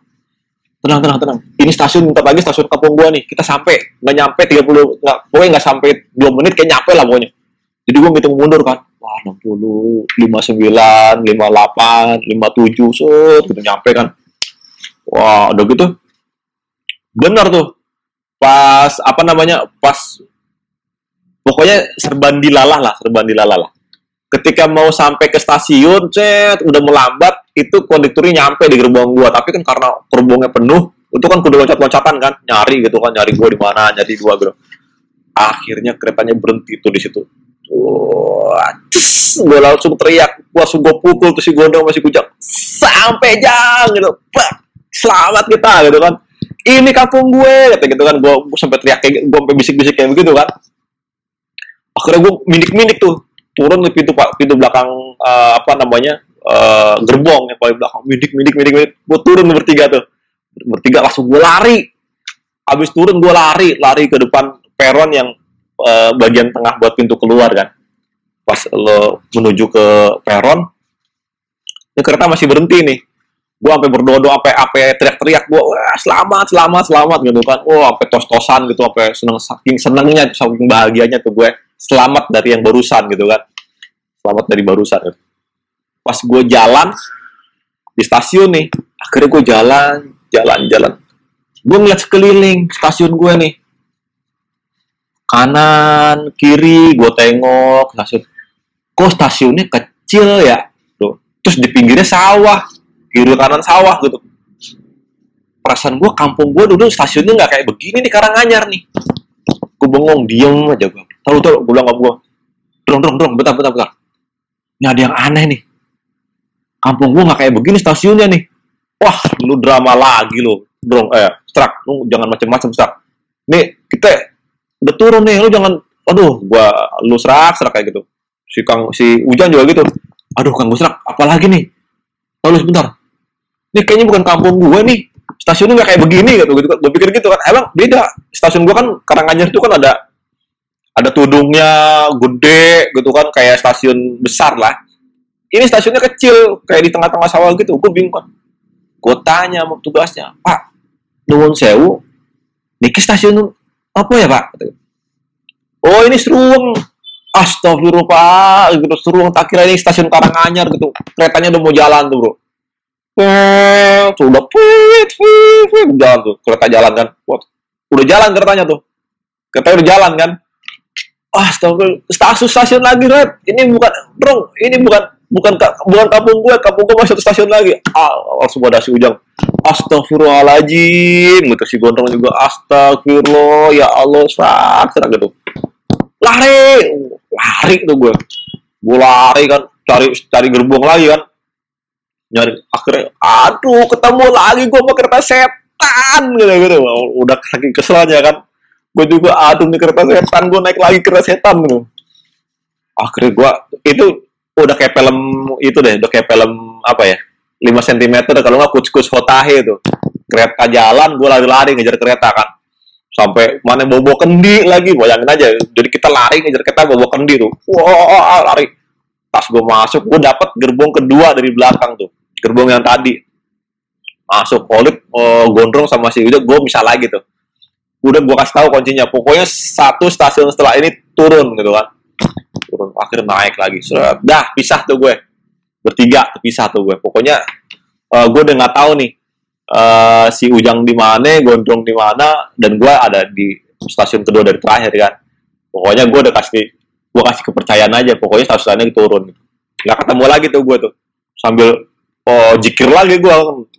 tenang tenang tenang. Ini stasiun bentar lagi stasiun kampung gua nih. Kita sampai nggak nyampe 30 nggak pokoknya nggak sampai 2 menit kayak nyampe lah pokoknya. Jadi gua ngitung mundur kan. Wah 60 59 58 57 set gitu nyampe kan. Wah udah gitu. Benar tuh. Pas apa namanya pas pokoknya serban dilalah lah serban dilalah lah ketika mau sampai ke stasiun, cet, udah melambat, itu konduktornya nyampe di gerbong gua. Tapi kan karena gerbongnya penuh, itu kan kudu loncat-loncatan kan, nyari gitu kan, nyari gua di mana, nyari gua gitu. Akhirnya keretanya berhenti tuh di situ. Gue langsung teriak, gua langsung gua pukul tuh si gondong masih kujang. Sampai jang gitu, bah, selamat kita gitu kan. Ini kampung gue, kata gitu kan, gua sampai teriak kayak, gua sampai bisik-bisik kayak begitu kan. Akhirnya gua minik-minik tuh, turun di pintu pintu belakang uh, apa namanya uh, gerbong yang paling belakang. Midik midik midik midik. Gue turun bertiga tuh. Bertiga langsung gue lari. Abis turun gue lari lari ke depan peron yang uh, bagian tengah buat pintu keluar kan. Pas lo menuju ke peron ini kereta masih berhenti nih. Gue sampai berdoa apa apa teriak-teriak gue selamat selamat selamat gitu kan. Oh sampai tos-tosan gitu sampai seneng saking senengnya saking bahagianya tuh gue selamat dari yang barusan gitu kan. Selamat dari barusan. Gitu. pas gue jalan di stasiun nih akhirnya gue jalan jalan jalan. Gue ngeliat sekeliling stasiun gue nih. Kanan kiri gue tengok stasiun. Kok stasiunnya kecil ya? Tuh. Terus di pinggirnya sawah kiri kanan sawah gitu. Perasaan gue kampung gue dulu stasiunnya nggak kayak begini nih Karanganyar nih. Gue bengong diem aja gue tahu tahu. Gue bilang sama gue dong dong dong bentar bentar bentar. Ini ada yang aneh nih. Kampung gue nggak kayak begini stasiunnya nih. Wah lu drama lagi lu dong eh strak lu jangan macam-macam strak nih kita udah turun nih lu jangan aduh gua lu serak serak kayak gitu. Si kang si hujan juga gitu. Aduh kang gue serak apalagi nih? Lalu sebentar. Ini kayaknya bukan kampung gue nih. Stasiunnya nggak kayak begini gitu gitu gue pikir gitu kan. Emang beda. Stasiun gue kan Karanganyar itu kan ada ada tudungnya gede gitu kan kayak stasiun besar lah ini stasiunnya kecil kayak di tengah-tengah sawah gitu. Gue bingung kan. Gue tanya sama tugasnya pak nuwun sewu niki stasiun apa ya pak? Oh ini seruang astagfirullah pak gitu seruang tak kira ini stasiun Karanganyar gitu. Keretanya udah mau jalan tuh bro. Sudah pit pit pit jalan tuh kereta jalan kan. Udah jalan keretanya tuh. Kereta udah jalan kan ah stasiun stasiun stasiun lagi red. Ini bukan bro ini bukan bukan bukan kampung gue. Kampung gue masih satu stasiun lagi. Ah langsung ada si ujang. Astagfirullahaladzim. Gitu si gondrong juga. Astagfirullah ya Allah sak serak gitu. Lari. Lari tuh gue. Gue lari kan cari cari gerbong lagi kan. Nyari akhirnya aduh ketemu lagi gue pakai kereta setan gitu gitu udah kaki keselnya kan gue juga aduh nih kereta setan gue naik lagi kereta setan. Gitu akhirnya gue itu udah kayak film itu deh udah kayak film apa ya 5 cm kalau nggak kuckus hotahe itu kereta jalan gue lari-lari ngejar kereta kan. Sampai mana bobo kendi lagi bayangin aja. Jadi kita lari ngejar kereta bobo kendi tuh. Wah lari. Pas gue masuk gue dapet gerbong kedua dari belakang tuh. Gerbong yang tadi. Masuk polit oh, gondrong sama si udah gue bisa lagi tuh udah gue kasih tahu kuncinya. Pokoknya satu stasiun setelah ini turun gitu kan. Turun akhirnya naik lagi. Seret. dah pisah tuh gue. Bertiga pisah tuh gue. Pokoknya uh, gue udah nggak tahu nih uh, si ujang di mana gondrong di mana dan gue ada di stasiun kedua dari terakhir kan. Pokoknya gue udah kasih gue kasih kepercayaan aja. Pokoknya stasiunnya turun. Nggak ketemu lagi tuh gue tuh. Sambil oh jikir lagi gue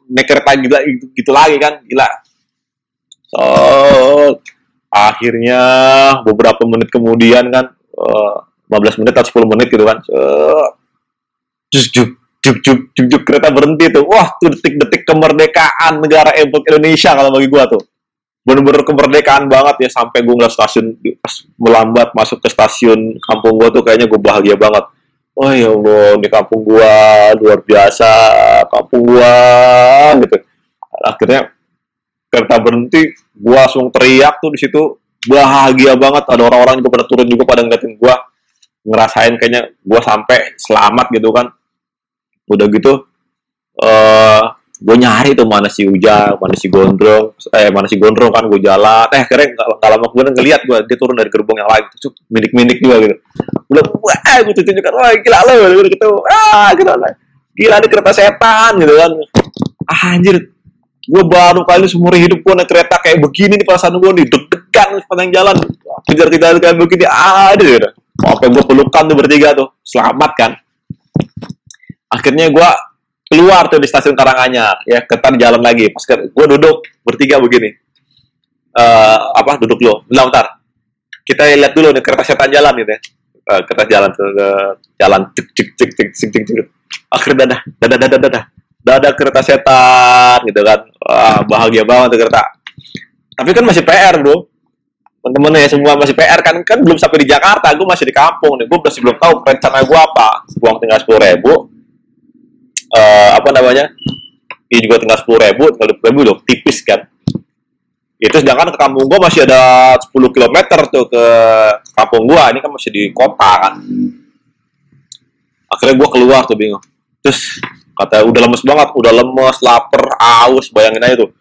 naik kereta gila gitu, gitu lagi kan. Gila so akhirnya beberapa menit kemudian kan uh, 15 menit atau 10 menit gitu kan juk juk juk juk juk juk kereta berhenti tuh. Wah tuh detik-detik kemerdekaan negara Indonesia kalau bagi gua tuh. Bener-bener kemerdekaan banget ya sampai gua ngeliat stasiun pas melambat masuk ke stasiun kampung gua tuh kayaknya gua bahagia banget. Oh ya Allah di kampung gua luar biasa kampung gua gitu. Akhirnya kereta berhenti gua langsung teriak tuh di situ. Bahagia banget. Ada orang-orang juga pada turun juga pada ngeliatin gua. Ngerasain kayaknya gua sampai selamat gitu kan. Udah gitu uh, gue nyari tuh mana si Ujang, mana si Gondrong, eh mana si Gondrong kan gue jalan, eh keren kalau lama gue ngeliat gue dia turun dari gerbong yang lain, tuh minik-minik juga gitu. Gue wah gue tunjukkan, wah gila lo, gue gitu, ah gila lo, gila ini kereta setan gitu kan, ah, anjir, gue baru kali seumur hidup gue naik kereta kayak begini nih perasaan gue nih deg-degan sepanjang jalan, kejar-kejar kayak begini, gitu. Oke, gue pelukan tuh bertiga tuh, selamat kan. Akhirnya gue keluar tuh di stasiun Karanganyar ya ketan jalan lagi. Pas gue duduk bertiga begini. Uh, apa duduk lo bilang ntar kita lihat dulu nih kereta setan jalan gitu ya. Uh, kereta jalan ke jalan cek cek cek cek cek cek cek akhirnya dadah dadah dadah dadah dadah kereta setan gitu kan. Wah, bahagia banget tuh kereta. Tapi kan masih PR bro. Temen-temen ya semua masih PR kan. Kan belum sampai di Jakarta gue masih di kampung nih. Gue masih belum tahu rencana gue apa. Uang tinggal sepuluh ribu. Uh, apa namanya? Ini juga tinggal sepuluh ribu kalau ribu loh tipis kan. Itu sedangkan ke kampung gua masih ada 10 km tuh ke kampung gua. Ini kan masih di kota kan. Akhirnya gua keluar tuh bingung. Terus kata udah lemes banget udah lemes lapar aus bayangin aja tuh.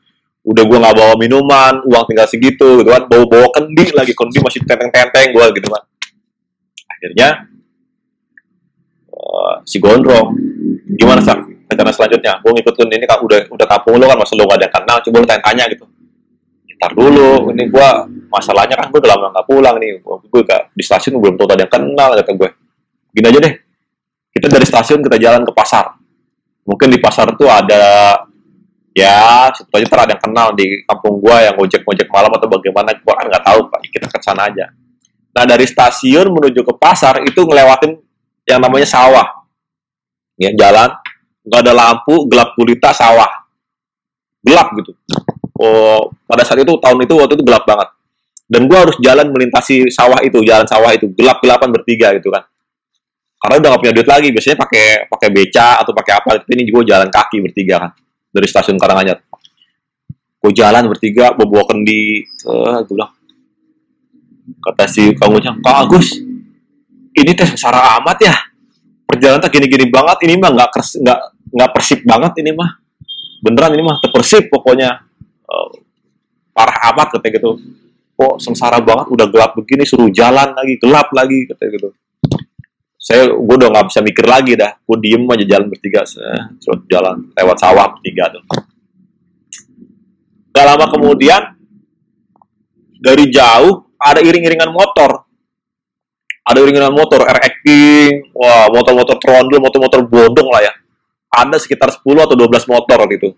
Udah gua nggak bawa minuman uang tinggal segitu gitu kan. Bawa bawa kendi lagi kendi masih tenteng tenteng gua gitu kan. Akhirnya uh, si gondrong gimana sak rencana selanjutnya? Gue ngikutin ini kan udah udah kampung lo kan masa lo gak ada kenal? Coba lo tanya-tanya gitu. Ntar dulu ini gue masalahnya kan gue udah lama gak pulang nih. Gue gak di stasiun belum tahu ada yang kenal kata gue. Gini aja deh. Kita dari stasiun kita jalan ke pasar mungkin di pasar tuh ada ya sebetulnya ada yang kenal di kampung gue yang ojek ojek malam atau bagaimana gue kan nggak tahu pak. Kita ke sana aja. Nah dari stasiun menuju ke pasar itu ngelewatin yang namanya sawah. Ya jalan nggak ada lampu gelap gulita sawah. Gelap gitu. Oh pada saat itu tahun itu waktu itu gelap banget. Dan gue harus jalan melintasi sawah itu jalan sawah itu. Gelap gelapan bertiga gitu kan karena udah gak punya duit lagi biasanya pakai pakai beca atau pakai apa tapi ini gue jalan kaki bertiga kan dari stasiun Karanganyar. Gue jalan bertiga bawa kendi uh, gue bilang kata si kamu Kak Agus ini tes besar amat ya. Perjalanan tak gini-gini banget ini mah nggak nggak nggak persip banget ini mah. Beneran ini mah terpersip pokoknya. Uh, parah amat katanya gitu. Kok sengsara banget udah gelap begini suruh jalan lagi gelap lagi katanya gitu saya gue udah nggak bisa mikir lagi dah gue diem aja jalan bertiga suruh jalan lewat sawah bertiga tuh gak lama kemudian dari jauh ada iring-iringan motor ada iringan motor RX King, wah motor-motor trondol, motor-motor bodong lah ya. Ada sekitar 10 atau 12 motor gitu.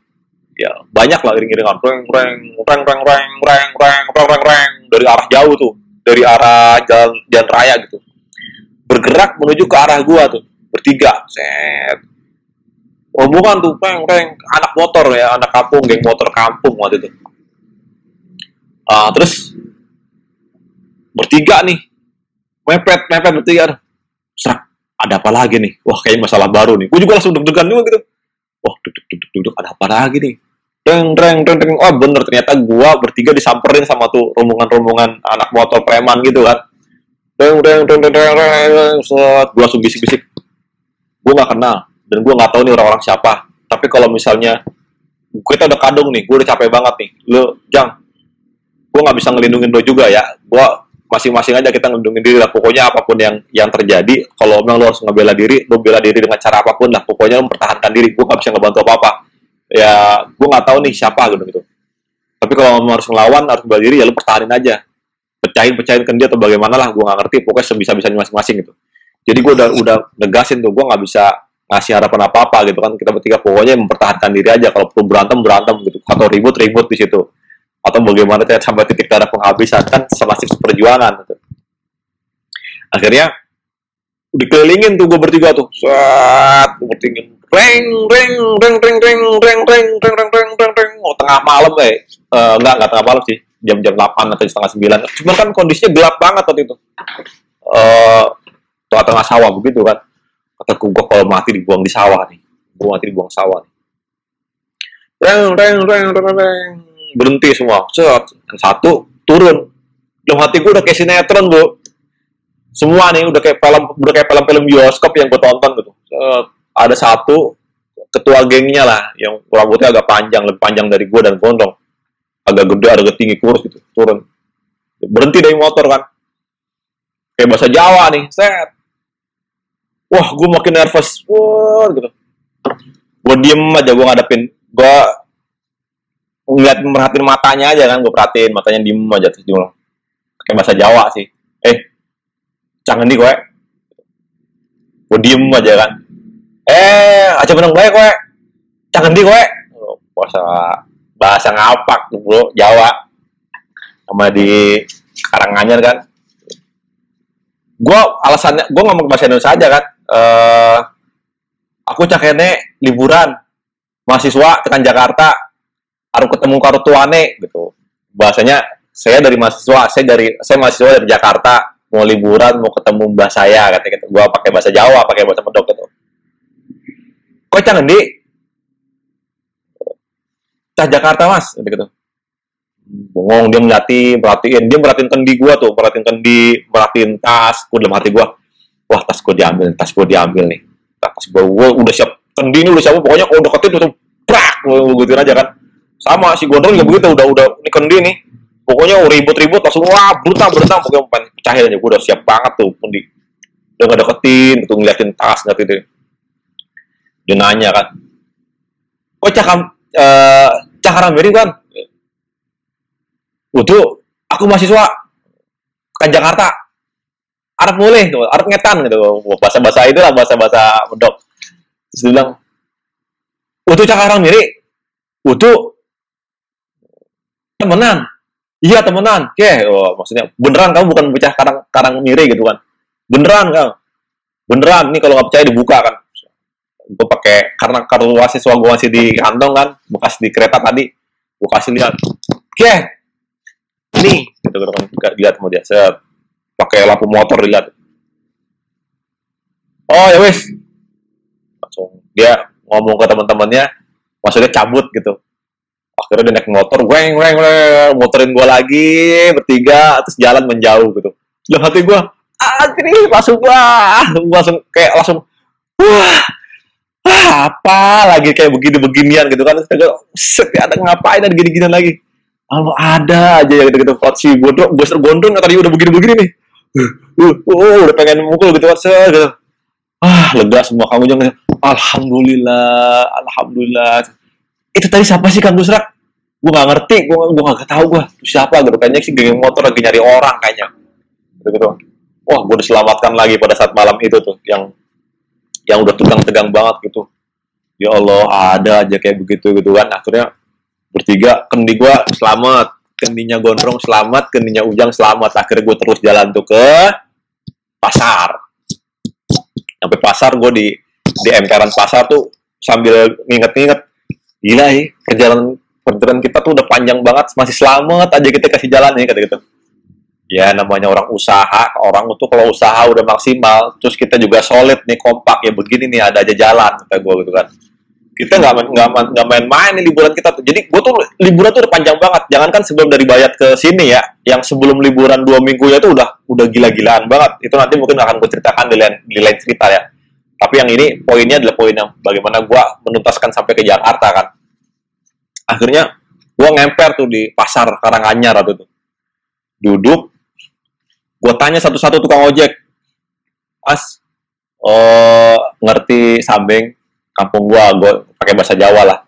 Ya, banyak lah iring-iringan. Reng, reng, reng, reng, reng, reng, reng, reng, reng. Dari arah jauh tuh. Dari arah jalan, jalan raya gitu. Bergerak menuju ke arah gua tuh. Bertiga. Set. Rombongan tuh, reng, reng. Anak motor ya, anak kampung, geng motor kampung waktu itu. Uh, terus bertiga nih mepet mepet bertiga serak ada apa lagi nih wah kayaknya masalah baru nih gue juga langsung deg-degan juga gitu wah duduk duduk duduk ada apa lagi nih reng reng reng reng oh bener ternyata gue bertiga disamperin sama tuh rombongan-rombongan anak motor preman gitu kan reng reng reng reng reng, reng set gue langsung bisik-bisik. Gue nggak kenal dan gue nggak tahu nih orang-orang siapa. Tapi kalau misalnya kita udah kadung nih gue udah capek banget nih. Lo jang gue nggak bisa ngelindungin lo juga ya. Gue masing-masing aja kita ngelindungin diri lah. Pokoknya apa pun yang yang terjadi kalau memang lo harus ngebela diri lo bela diri dengan cara apa pun lah. Pokoknya lo mempertahankan diri. Gue gak bisa ngebantu apa apa ya gue nggak tahu nih siapa gitu gitu. Tapi kalau memang harus ngelawan harus bela diri ya lo pertahanin aja pecahin pecahin ke dia atau bagaimana lah gue nggak ngerti pokoknya sebisa bisanya masing-masing gitu jadi gue udah udah negasin tuh gue nggak bisa ngasih harapan apa apa gitu kan kita bertiga pokoknya mempertahankan diri aja kalau perlu berantem berantem gitu atau ribut ribut di situ atau bagaimana sampai titik darah penghabisan kan masih perjuangan gitu. akhirnya dikelilingin tuh gue bertiga tuh saat gue bertiga reng reng reng reng reng reng reng reng reng reng reng oh tengah malam eh uh, enggak enggak tengah malam sih. Jam-jam 8 atau setengah sembilan. Cuma kan kondisinya gelap banget waktu itu. Uh, tengah-tengah sawah begitu kan. Kata gue kalau mati dibuang di sawah nih. Gue mati dibuang sawah nih. Reng reng reng reng reng. Berhenti semua. Set. Yang satu turun. Dalam hati gue udah kayak sinetron bu. Semua nih udah kayak film udah kayak film-film bioskop yang gue tonton gitu. Set, ada satu ketua gengnya lah yang rambutnya agak panjang lebih panjang dari gue dan gondrong agak gede agak tinggi kurus gitu turun. Berhenti dari motor kan. Kayak bahasa Jawa nih set. Wah gue makin nervous. Wah gitu. Gue diem aja gue ngadepin. Gue ngeliat merhatiin matanya aja kan. Gue perhatiin matanya diem aja terus bilang kayak bahasa Jawa sih. Eh jangan nih gue gue diem aja kan. Eh aja menang baik gue jangan di gue bahasa bahasa ngapak bro Jawa. Sama di Karanganyar kan. Gue alasannya gue ngomong bahasa Indonesia aja kan. Eh aku cakene liburan mahasiswa tekan Jakarta harus ketemu karo tuane gitu. Bahasanya saya dari mahasiswa saya dari saya mahasiswa dari Jakarta mau liburan mau ketemu mbah saya kata gitu. Gue pakai bahasa Jawa pakai bahasa Medok gitu. Kok cangen di cah Jakarta mas gitu, bengong dia ngeliatin perhatiin. Dia merhatiin kendi gue tuh perhatiin kendi merhatiin tas gue dalam hati gue wah tas gue diambil tas gue diambil nih. Tas gue gue udah siap kendi ini udah siap pokoknya kalau deketin tuh prak gue aja kan. Sama si gondrong juga begitu udah udah ini kendi nih pokoknya ribut-ribut langsung wah brutal brutal pokoknya pengen pecahin aja gue udah siap banget tuh kendi. Udah nggak deketin tuh ngeliatin tas gitu dia nanya kan kok cakam eh cakaran beri kan Waduh, aku mahasiswa kan Jakarta. Arab boleh, tuh, Arab ngetan gitu, bahasa-bahasa itu lah bahasa-bahasa medok. Terus dia bilang, Waduh cakaran mirip, Waduh, temenan, iya temenan, oke, oh, maksudnya beneran kamu bukan pecah karang karang miri gitu kan, beneran kamu, beneran nih kalau nggak percaya dibuka kan, gue pakai karena kartu mahasiswa gue masih di kantong kan, bekas di kereta tadi, gue kasih lihat, oke, nih, gitu kan, lihat mau dia, set, pakai lampu motor dilihat, oh ya wes, langsung dia ngomong ke teman-temannya, maksudnya cabut gitu, akhirnya dia naik motor, weng weng weng, motorin gue lagi bertiga, terus jalan menjauh gitu. Dalam hati gue, ah ini langsung wah, langsung kayak langsung wah, ah, apa lagi kayak begini-beginian gitu kan. Gue, set, ada ngapain ada gini-ginian lagi. Lalu ada aja yang gitu-gitu. Kalau si gondrong, gue gondrong tadi udah begini-begini nih. Uh, uh, uh, udah pengen mukul gitu kan. Gitu. Ah, lega semua kamu jangan. Alhamdulillah, alhamdulillah itu tadi siapa sih Kang Gusrak? Gue gak ngerti, gue gue gak tahu gue siapa gitu. Kayaknya sih geng motor lagi nyari orang kayaknya. Gitu, gitu. Wah, gue diselamatkan lagi pada saat malam itu tuh, yang yang udah tegang-tegang banget gitu. Ya Allah, ada aja kayak begitu gitu kan. Akhirnya bertiga, kendi gue selamat, kendinya gondrong selamat, kendinya ujang selamat. Akhirnya gue terus jalan tuh ke pasar. Sampai pasar gue di di emperan pasar tuh sambil nginget-nginget gila ya perjalanan perjalanan kita tuh udah panjang banget masih selamat aja kita kasih jalan nih kata gitu ya namanya orang usaha. Orang itu kalau usaha udah maksimal terus kita juga solid nih kompak. Ya begini nih ada aja jalan kata gue gitu kan. Kita nggak nggak nggak main-main nih liburan kita tuh. Jadi gue tuh liburan tuh udah panjang banget. Jangankan sebelum dari Bayat ke sini ya yang sebelum liburan dua minggu ya tuh udah udah gila-gilaan banget. Itu nanti mungkin akan gue ceritakan di lain di lain cerita ya. Tapi yang ini poinnya adalah poin yang bagaimana gue menuntaskan sampai ke Jakarta kan. Akhirnya gue ngemper tuh di pasar Karanganyar tuh duduk gue tanya satu-satu tukang ojek. Mas oh ngerti sambeng? Kampung gue gue pakai bahasa Jawa lah.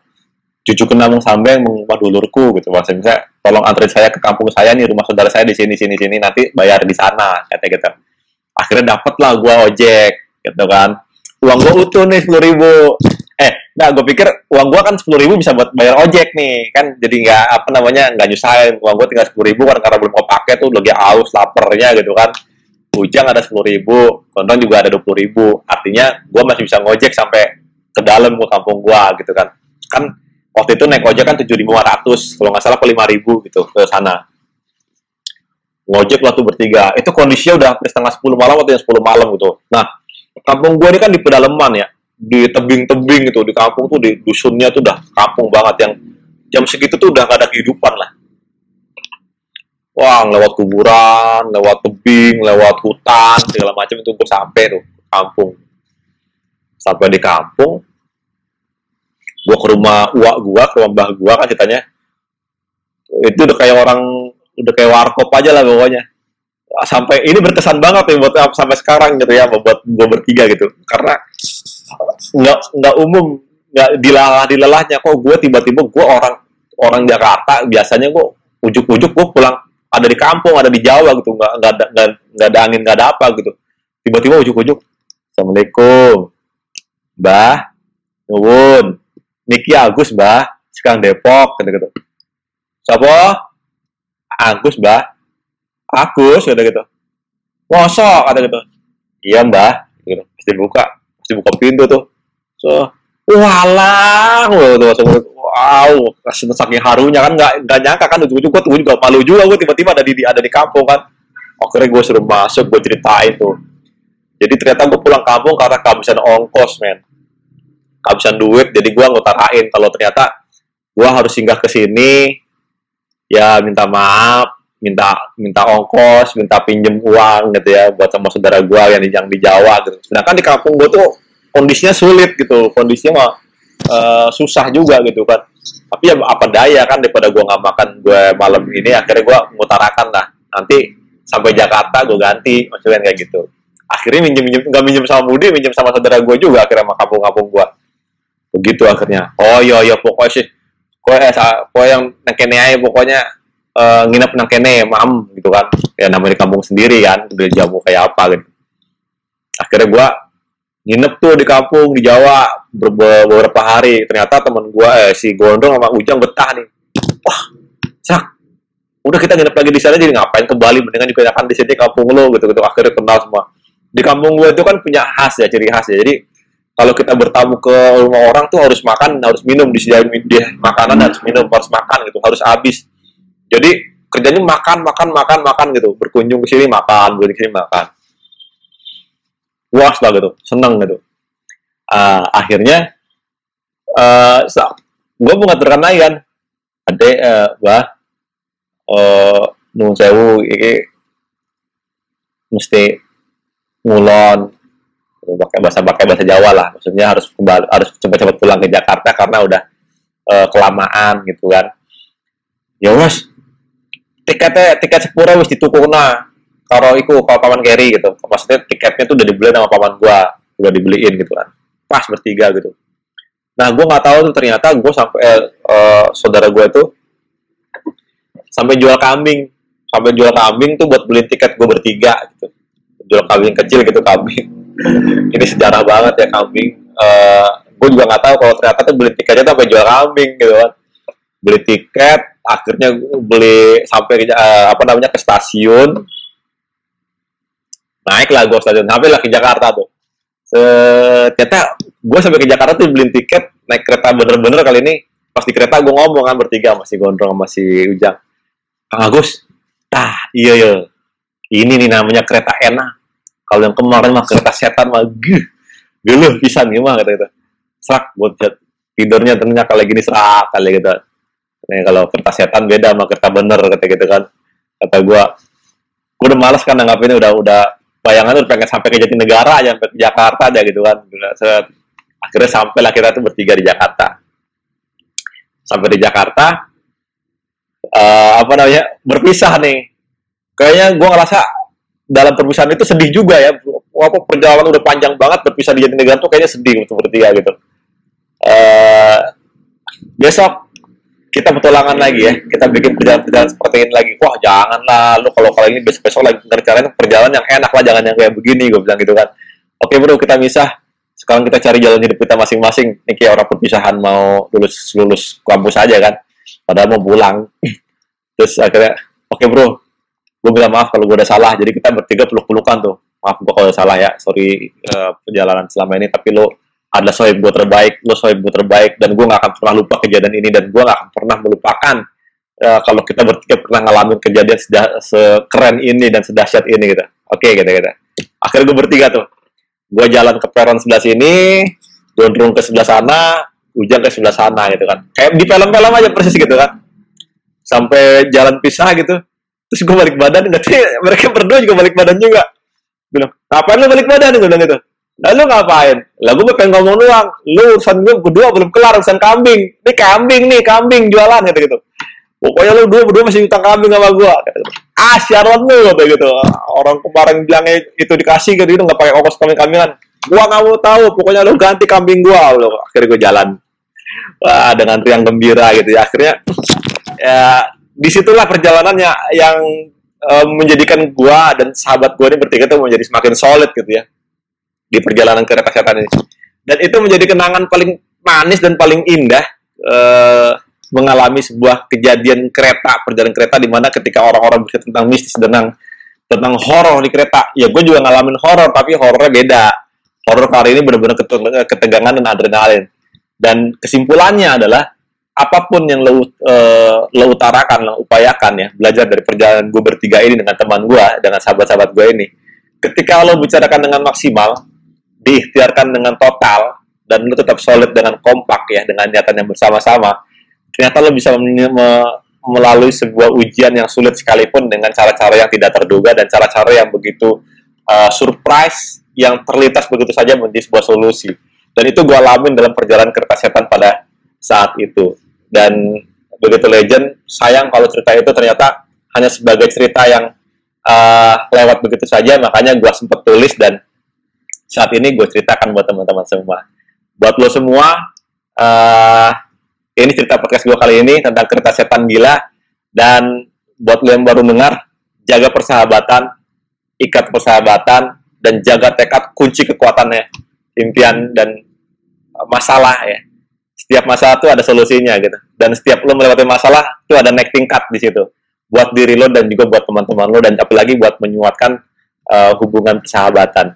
Cucu kenamung sambeng mengubah dulurku gitu saya tolong anterin saya ke kampung saya nih rumah saudara saya di sini sini sini nanti bayar di sana kata gitu. Akhirnya dapet lah gue ojek gitu kan. Uang gue utuh nih sepuluh ribu eh nah gue pikir uang gue kan sepuluh ribu bisa buat bayar ojek nih kan jadi nggak apa namanya nggak nyusahin uang gue tinggal sepuluh ribu kan karena belum mau pakai tuh lagi aus lapernya gitu kan Ujang ada sepuluh ribu, Kondong juga ada dua puluh ribu. Artinya gue masih bisa ngojek sampai ke dalam ke kampung gue gitu kan. Kan waktu itu naik ojek kan tujuh ribu lima ratus, kalau nggak salah ke lima ribu gitu ke sana. Ngojek lah tuh bertiga. Itu kondisinya udah setengah sepuluh malam atau yang sepuluh malam gitu. Nah, kampung gue ini kan di pedalaman ya di tebing-tebing itu di kampung tuh di dusunnya tuh udah kampung banget yang jam segitu tuh udah gak ada kehidupan lah. Wah lewat kuburan lewat tebing lewat hutan segala macam itu gue sampai tuh kampung. Sampai di kampung gue ke rumah uak gue ke rumah mbah gue kan ceritanya. Itu udah kayak orang udah kayak warkop aja lah pokoknya. Sampai ini berkesan banget nih buat sampai sekarang gitu ya buat gue bertiga gitu. Karena nggak nggak umum. Nggak dilelah dilelahnya. Kok gue tiba-tiba gue orang orang Jakarta biasanya gue ujuk-ujuk gue pulang. Ada di kampung ada di Jawa gitu. Nggak nggak ada nggak, nggak ada angin nggak ada apa gitu. Tiba-tiba ujuk-ujuk. Assalamualaikum. Mbah. Nuwun. Niki Agus Mbah. Sekarang Depok gitu gitu siapa? Agus Mbah. Agus kata gitu mosok kata gitu iya Mbah. Gitu buka pasti buka pintu tuh. So walah tuh wow kasih saking harunya kan nggak nggak nyangka kan ujung-ujung gue juga malu juga gue tiba-tiba ada di ada di kampung kan. Akhirnya gue suruh masuk gue ceritain tuh. Jadi ternyata gue pulang kampung karena kehabisan ongkos men. Kehabisan duit jadi gue ngutarain kalau ternyata gue harus singgah ke sini ya minta maaf minta minta ongkos minta pinjem uang gitu ya buat sama saudara gue yang di yang di Jawa gitu. Sedangkan di kampung gue tuh kondisinya sulit gitu kondisinya mah uh, susah juga gitu kan. Tapi ya apa daya kan daripada gue nggak makan gue malam ini akhirnya gue mengutarakan lah nanti sampai Jakarta gue ganti maksudnya kayak gitu. Akhirnya minjem minjem nggak minjem sama Budi minjem sama saudara gue juga akhirnya sama kampung-kampung gue begitu akhirnya. Oh iya iya pokoknya sih. Pokoknya, pokoknya yang nekene pokoknya uh, nginep nang kene mam gitu kan. Ya namanya di kampung sendiri kan udah jamu kayak apa gitu. Akhirnya gue nginep tuh di kampung di Jawa beberapa hari. Ternyata temen gue eh, si Gondrong sama Ujang betah nih. Wah sak udah kita nginep lagi di sana jadi ngapain ke Bali? Mendingan kan di sini kampung lo gitu gitu akhirnya kenal semua. Di kampung gue itu kan punya khas ya ciri khas ya. Jadi kalau kita bertamu ke rumah orang tuh harus makan harus minum. Disediain dia makanan harus minum harus makan gitu. Harus habis jadi kerjanya makan makan makan makan gitu. Berkunjung ke sini makan. Berkunjung ke sini makan. Puas lah gitu. Seneng gitu. Uh, akhirnya uh, gue mengaturkan kan ade uh, bah uh, nun sewu ini mesti ngulon. Pakai bahasa pakai bahasa Jawa lah. Maksudnya harus kembali harus cepat-cepat pulang ke Jakarta karena udah uh, kelamaan gitu kan. Ya wes tiketnya tiket sepura wis ditukuna kalau iku kalau paman carry gitu. Maksudnya tiketnya tuh udah dibeli sama paman gua udah dibeliin gitu kan. Pas bertiga gitu. Nah gua nggak tahu tuh ternyata gua sampai eh, uh, saudara gua itu sampai jual kambing. Sampai jual kambing tuh buat beli tiket gua bertiga gitu. Jual kambing kecil gitu kambing. Ini sejarah banget ya kambing. Uh, gue juga nggak tahu kalau ternyata tuh beli tiketnya tuh sampai jual kambing gitu kan. Beli tiket akhirnya beli sampai uh, apa namanya ke stasiun. Naik lah gue stasiun sampai lah ke Jakarta tuh. Ternyata gue sampai ke Jakarta tuh beli tiket naik kereta bener-bener kali ini. Pas di kereta gue ngomong kan bertiga masih gondrong masih ujang. Kang Agus tah iya iya. Ini nih namanya kereta enak. Kalau yang kemarin mah kereta setan mah gih geluh pisan gimana? kata gitu serak buat tidurnya ternyata kalau gini serak kali gitu Nih kalau kereta setan beda sama kereta bener kata gitu kan. Kata gue gue udah males kan ini udah udah bayangan tuh pengen sampai ke Jatinegara aja sampai ke Jakarta aja gitu kan. Akhirnya sampai lah kita tuh bertiga di Jakarta. Sampai di Jakarta uh, apa namanya berpisah nih. Kayaknya gue ngerasa dalam perpisahan itu sedih juga ya. Walaupun perjalanan udah panjang banget berpisah di Jatinegara tuh kayaknya sedih bertiga gitu. Uh, besok kita petualangan lagi ya. kita bikin perjalanan-perjalanan seperti ini lagi. Wah janganlah lu kalau kali ini besok-besok lagi ngerencanain perjalanan yang enak lah. Jangan yang kayak begini gue bilang gitu kan. Oke bro kita misah. Sekarang kita cari jalan hidup kita masing-masing. Ini kayak orang perpisahan mau lulus lulus kampus aja kan. Padahal mau pulang. Terus akhirnya oke bro. Gue minta maaf kalau gue udah salah. Jadi kita bertiga peluk-pelukan tuh. Maaf gue kalau udah salah ya. Sorry uh, perjalanan selama ini. Tapi lo adalah sohib gue terbaik, lo sohib gue terbaik, dan gue gak akan pernah lupa kejadian ini, dan gue gak akan pernah melupakan uh, kalau kita bertiga pernah ngalamin kejadian sedah, sekeren ini dan sedahsyat ini gitu. Oke, okay, gitu gitu. Akhirnya gue bertiga tuh, gue jalan ke peron sebelah sini, gondrong ke sebelah sana, Ujang ke sebelah sana gitu kan. Kayak di film-film aja persis gitu kan. Sampai jalan pisah gitu. Terus gue balik badan, ngerti mereka berdua juga balik badan juga. Bilang, kapan lu balik badan? Gue bilang gitu Lalu ngapain? Lah gue pengen ngomong doang. Lu urusan gue berdua belum kelar urusan kambing. Ini kambing nih, kambing jualan gitu gitu. Pokoknya lu dua berdua masih utang kambing sama gue. Gitu. Ah, siaran lu gitu. Orang kemarin bilangnya itu dikasih gitu, gitu nggak pakai ongkos kambing-kambingan. Gua nggak mau tahu, pokoknya lu ganti kambing gua. Lu akhirnya gue jalan. Wah, dengan riang gembira gitu ya. Akhirnya ya di situlah perjalanannya yang uh, menjadikan gua dan sahabat gua ini bertiga tuh menjadi semakin solid gitu ya di perjalanan kereta setan ini. Dan itu menjadi kenangan paling manis dan paling indah uh, mengalami sebuah kejadian kereta, perjalanan kereta di mana ketika orang-orang bercerita tentang mistis tentang tentang horor di kereta. Ya gue juga ngalamin horor, tapi horornya beda. Horor kali ini benar-benar ketegangan dan adrenalin. Dan kesimpulannya adalah apa pun yang lo, uh, lo utarakan, lo upayakan ya, belajar dari perjalanan gue bertiga ini dengan teman gue, dengan sahabat-sahabat gue ini. Ketika lo bicarakan dengan maksimal, diikhtiarkan dengan total dan lu tetap solid dengan kompak ya dengan niatan yang bersama-sama ternyata lo bisa melalui sebuah ujian yang sulit sekalipun dengan cara-cara yang tidak terduga dan cara-cara yang begitu uh, surprise yang terlintas begitu saja menjadi sebuah solusi. Dan itu gue alamin dalam perjalanan kereta setan pada saat itu. Dan begitu legend sayang kalau cerita itu ternyata hanya sebagai cerita yang uh, lewat begitu saja makanya gue sempat tulis dan saat ini gue ceritakan buat teman-teman semua. Buat lo semua, uh, ini cerita podcast gue kali ini tentang kereta setan gila. Dan buat lo yang baru dengar, jaga persahabatan, ikat persahabatan, dan jaga tekad kunci kekuatannya, impian dan masalah ya. Setiap masalah tuh ada solusinya gitu. Dan setiap lo melewati masalah, tuh ada naik tingkat di situ. Buat diri lo dan juga buat teman-teman lo dan apalagi buat menyuatkan uh, hubungan persahabatan.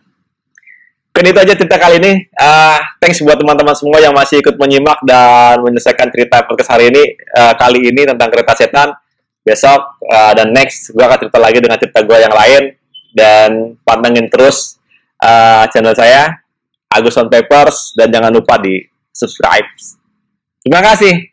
Mungkin itu aja cerita kali ini. Uh, thanks buat teman-teman semua yang masih ikut menyimak dan menyelesaikan cerita podcast hari ini. Uh, kali ini tentang kereta setan. Besok uh, dan next gue akan cerita lagi dengan cerita gue yang lain. Dan pantengin terus uh, channel saya, Agus on Papers. Dan jangan lupa di subscribe. Terima kasih.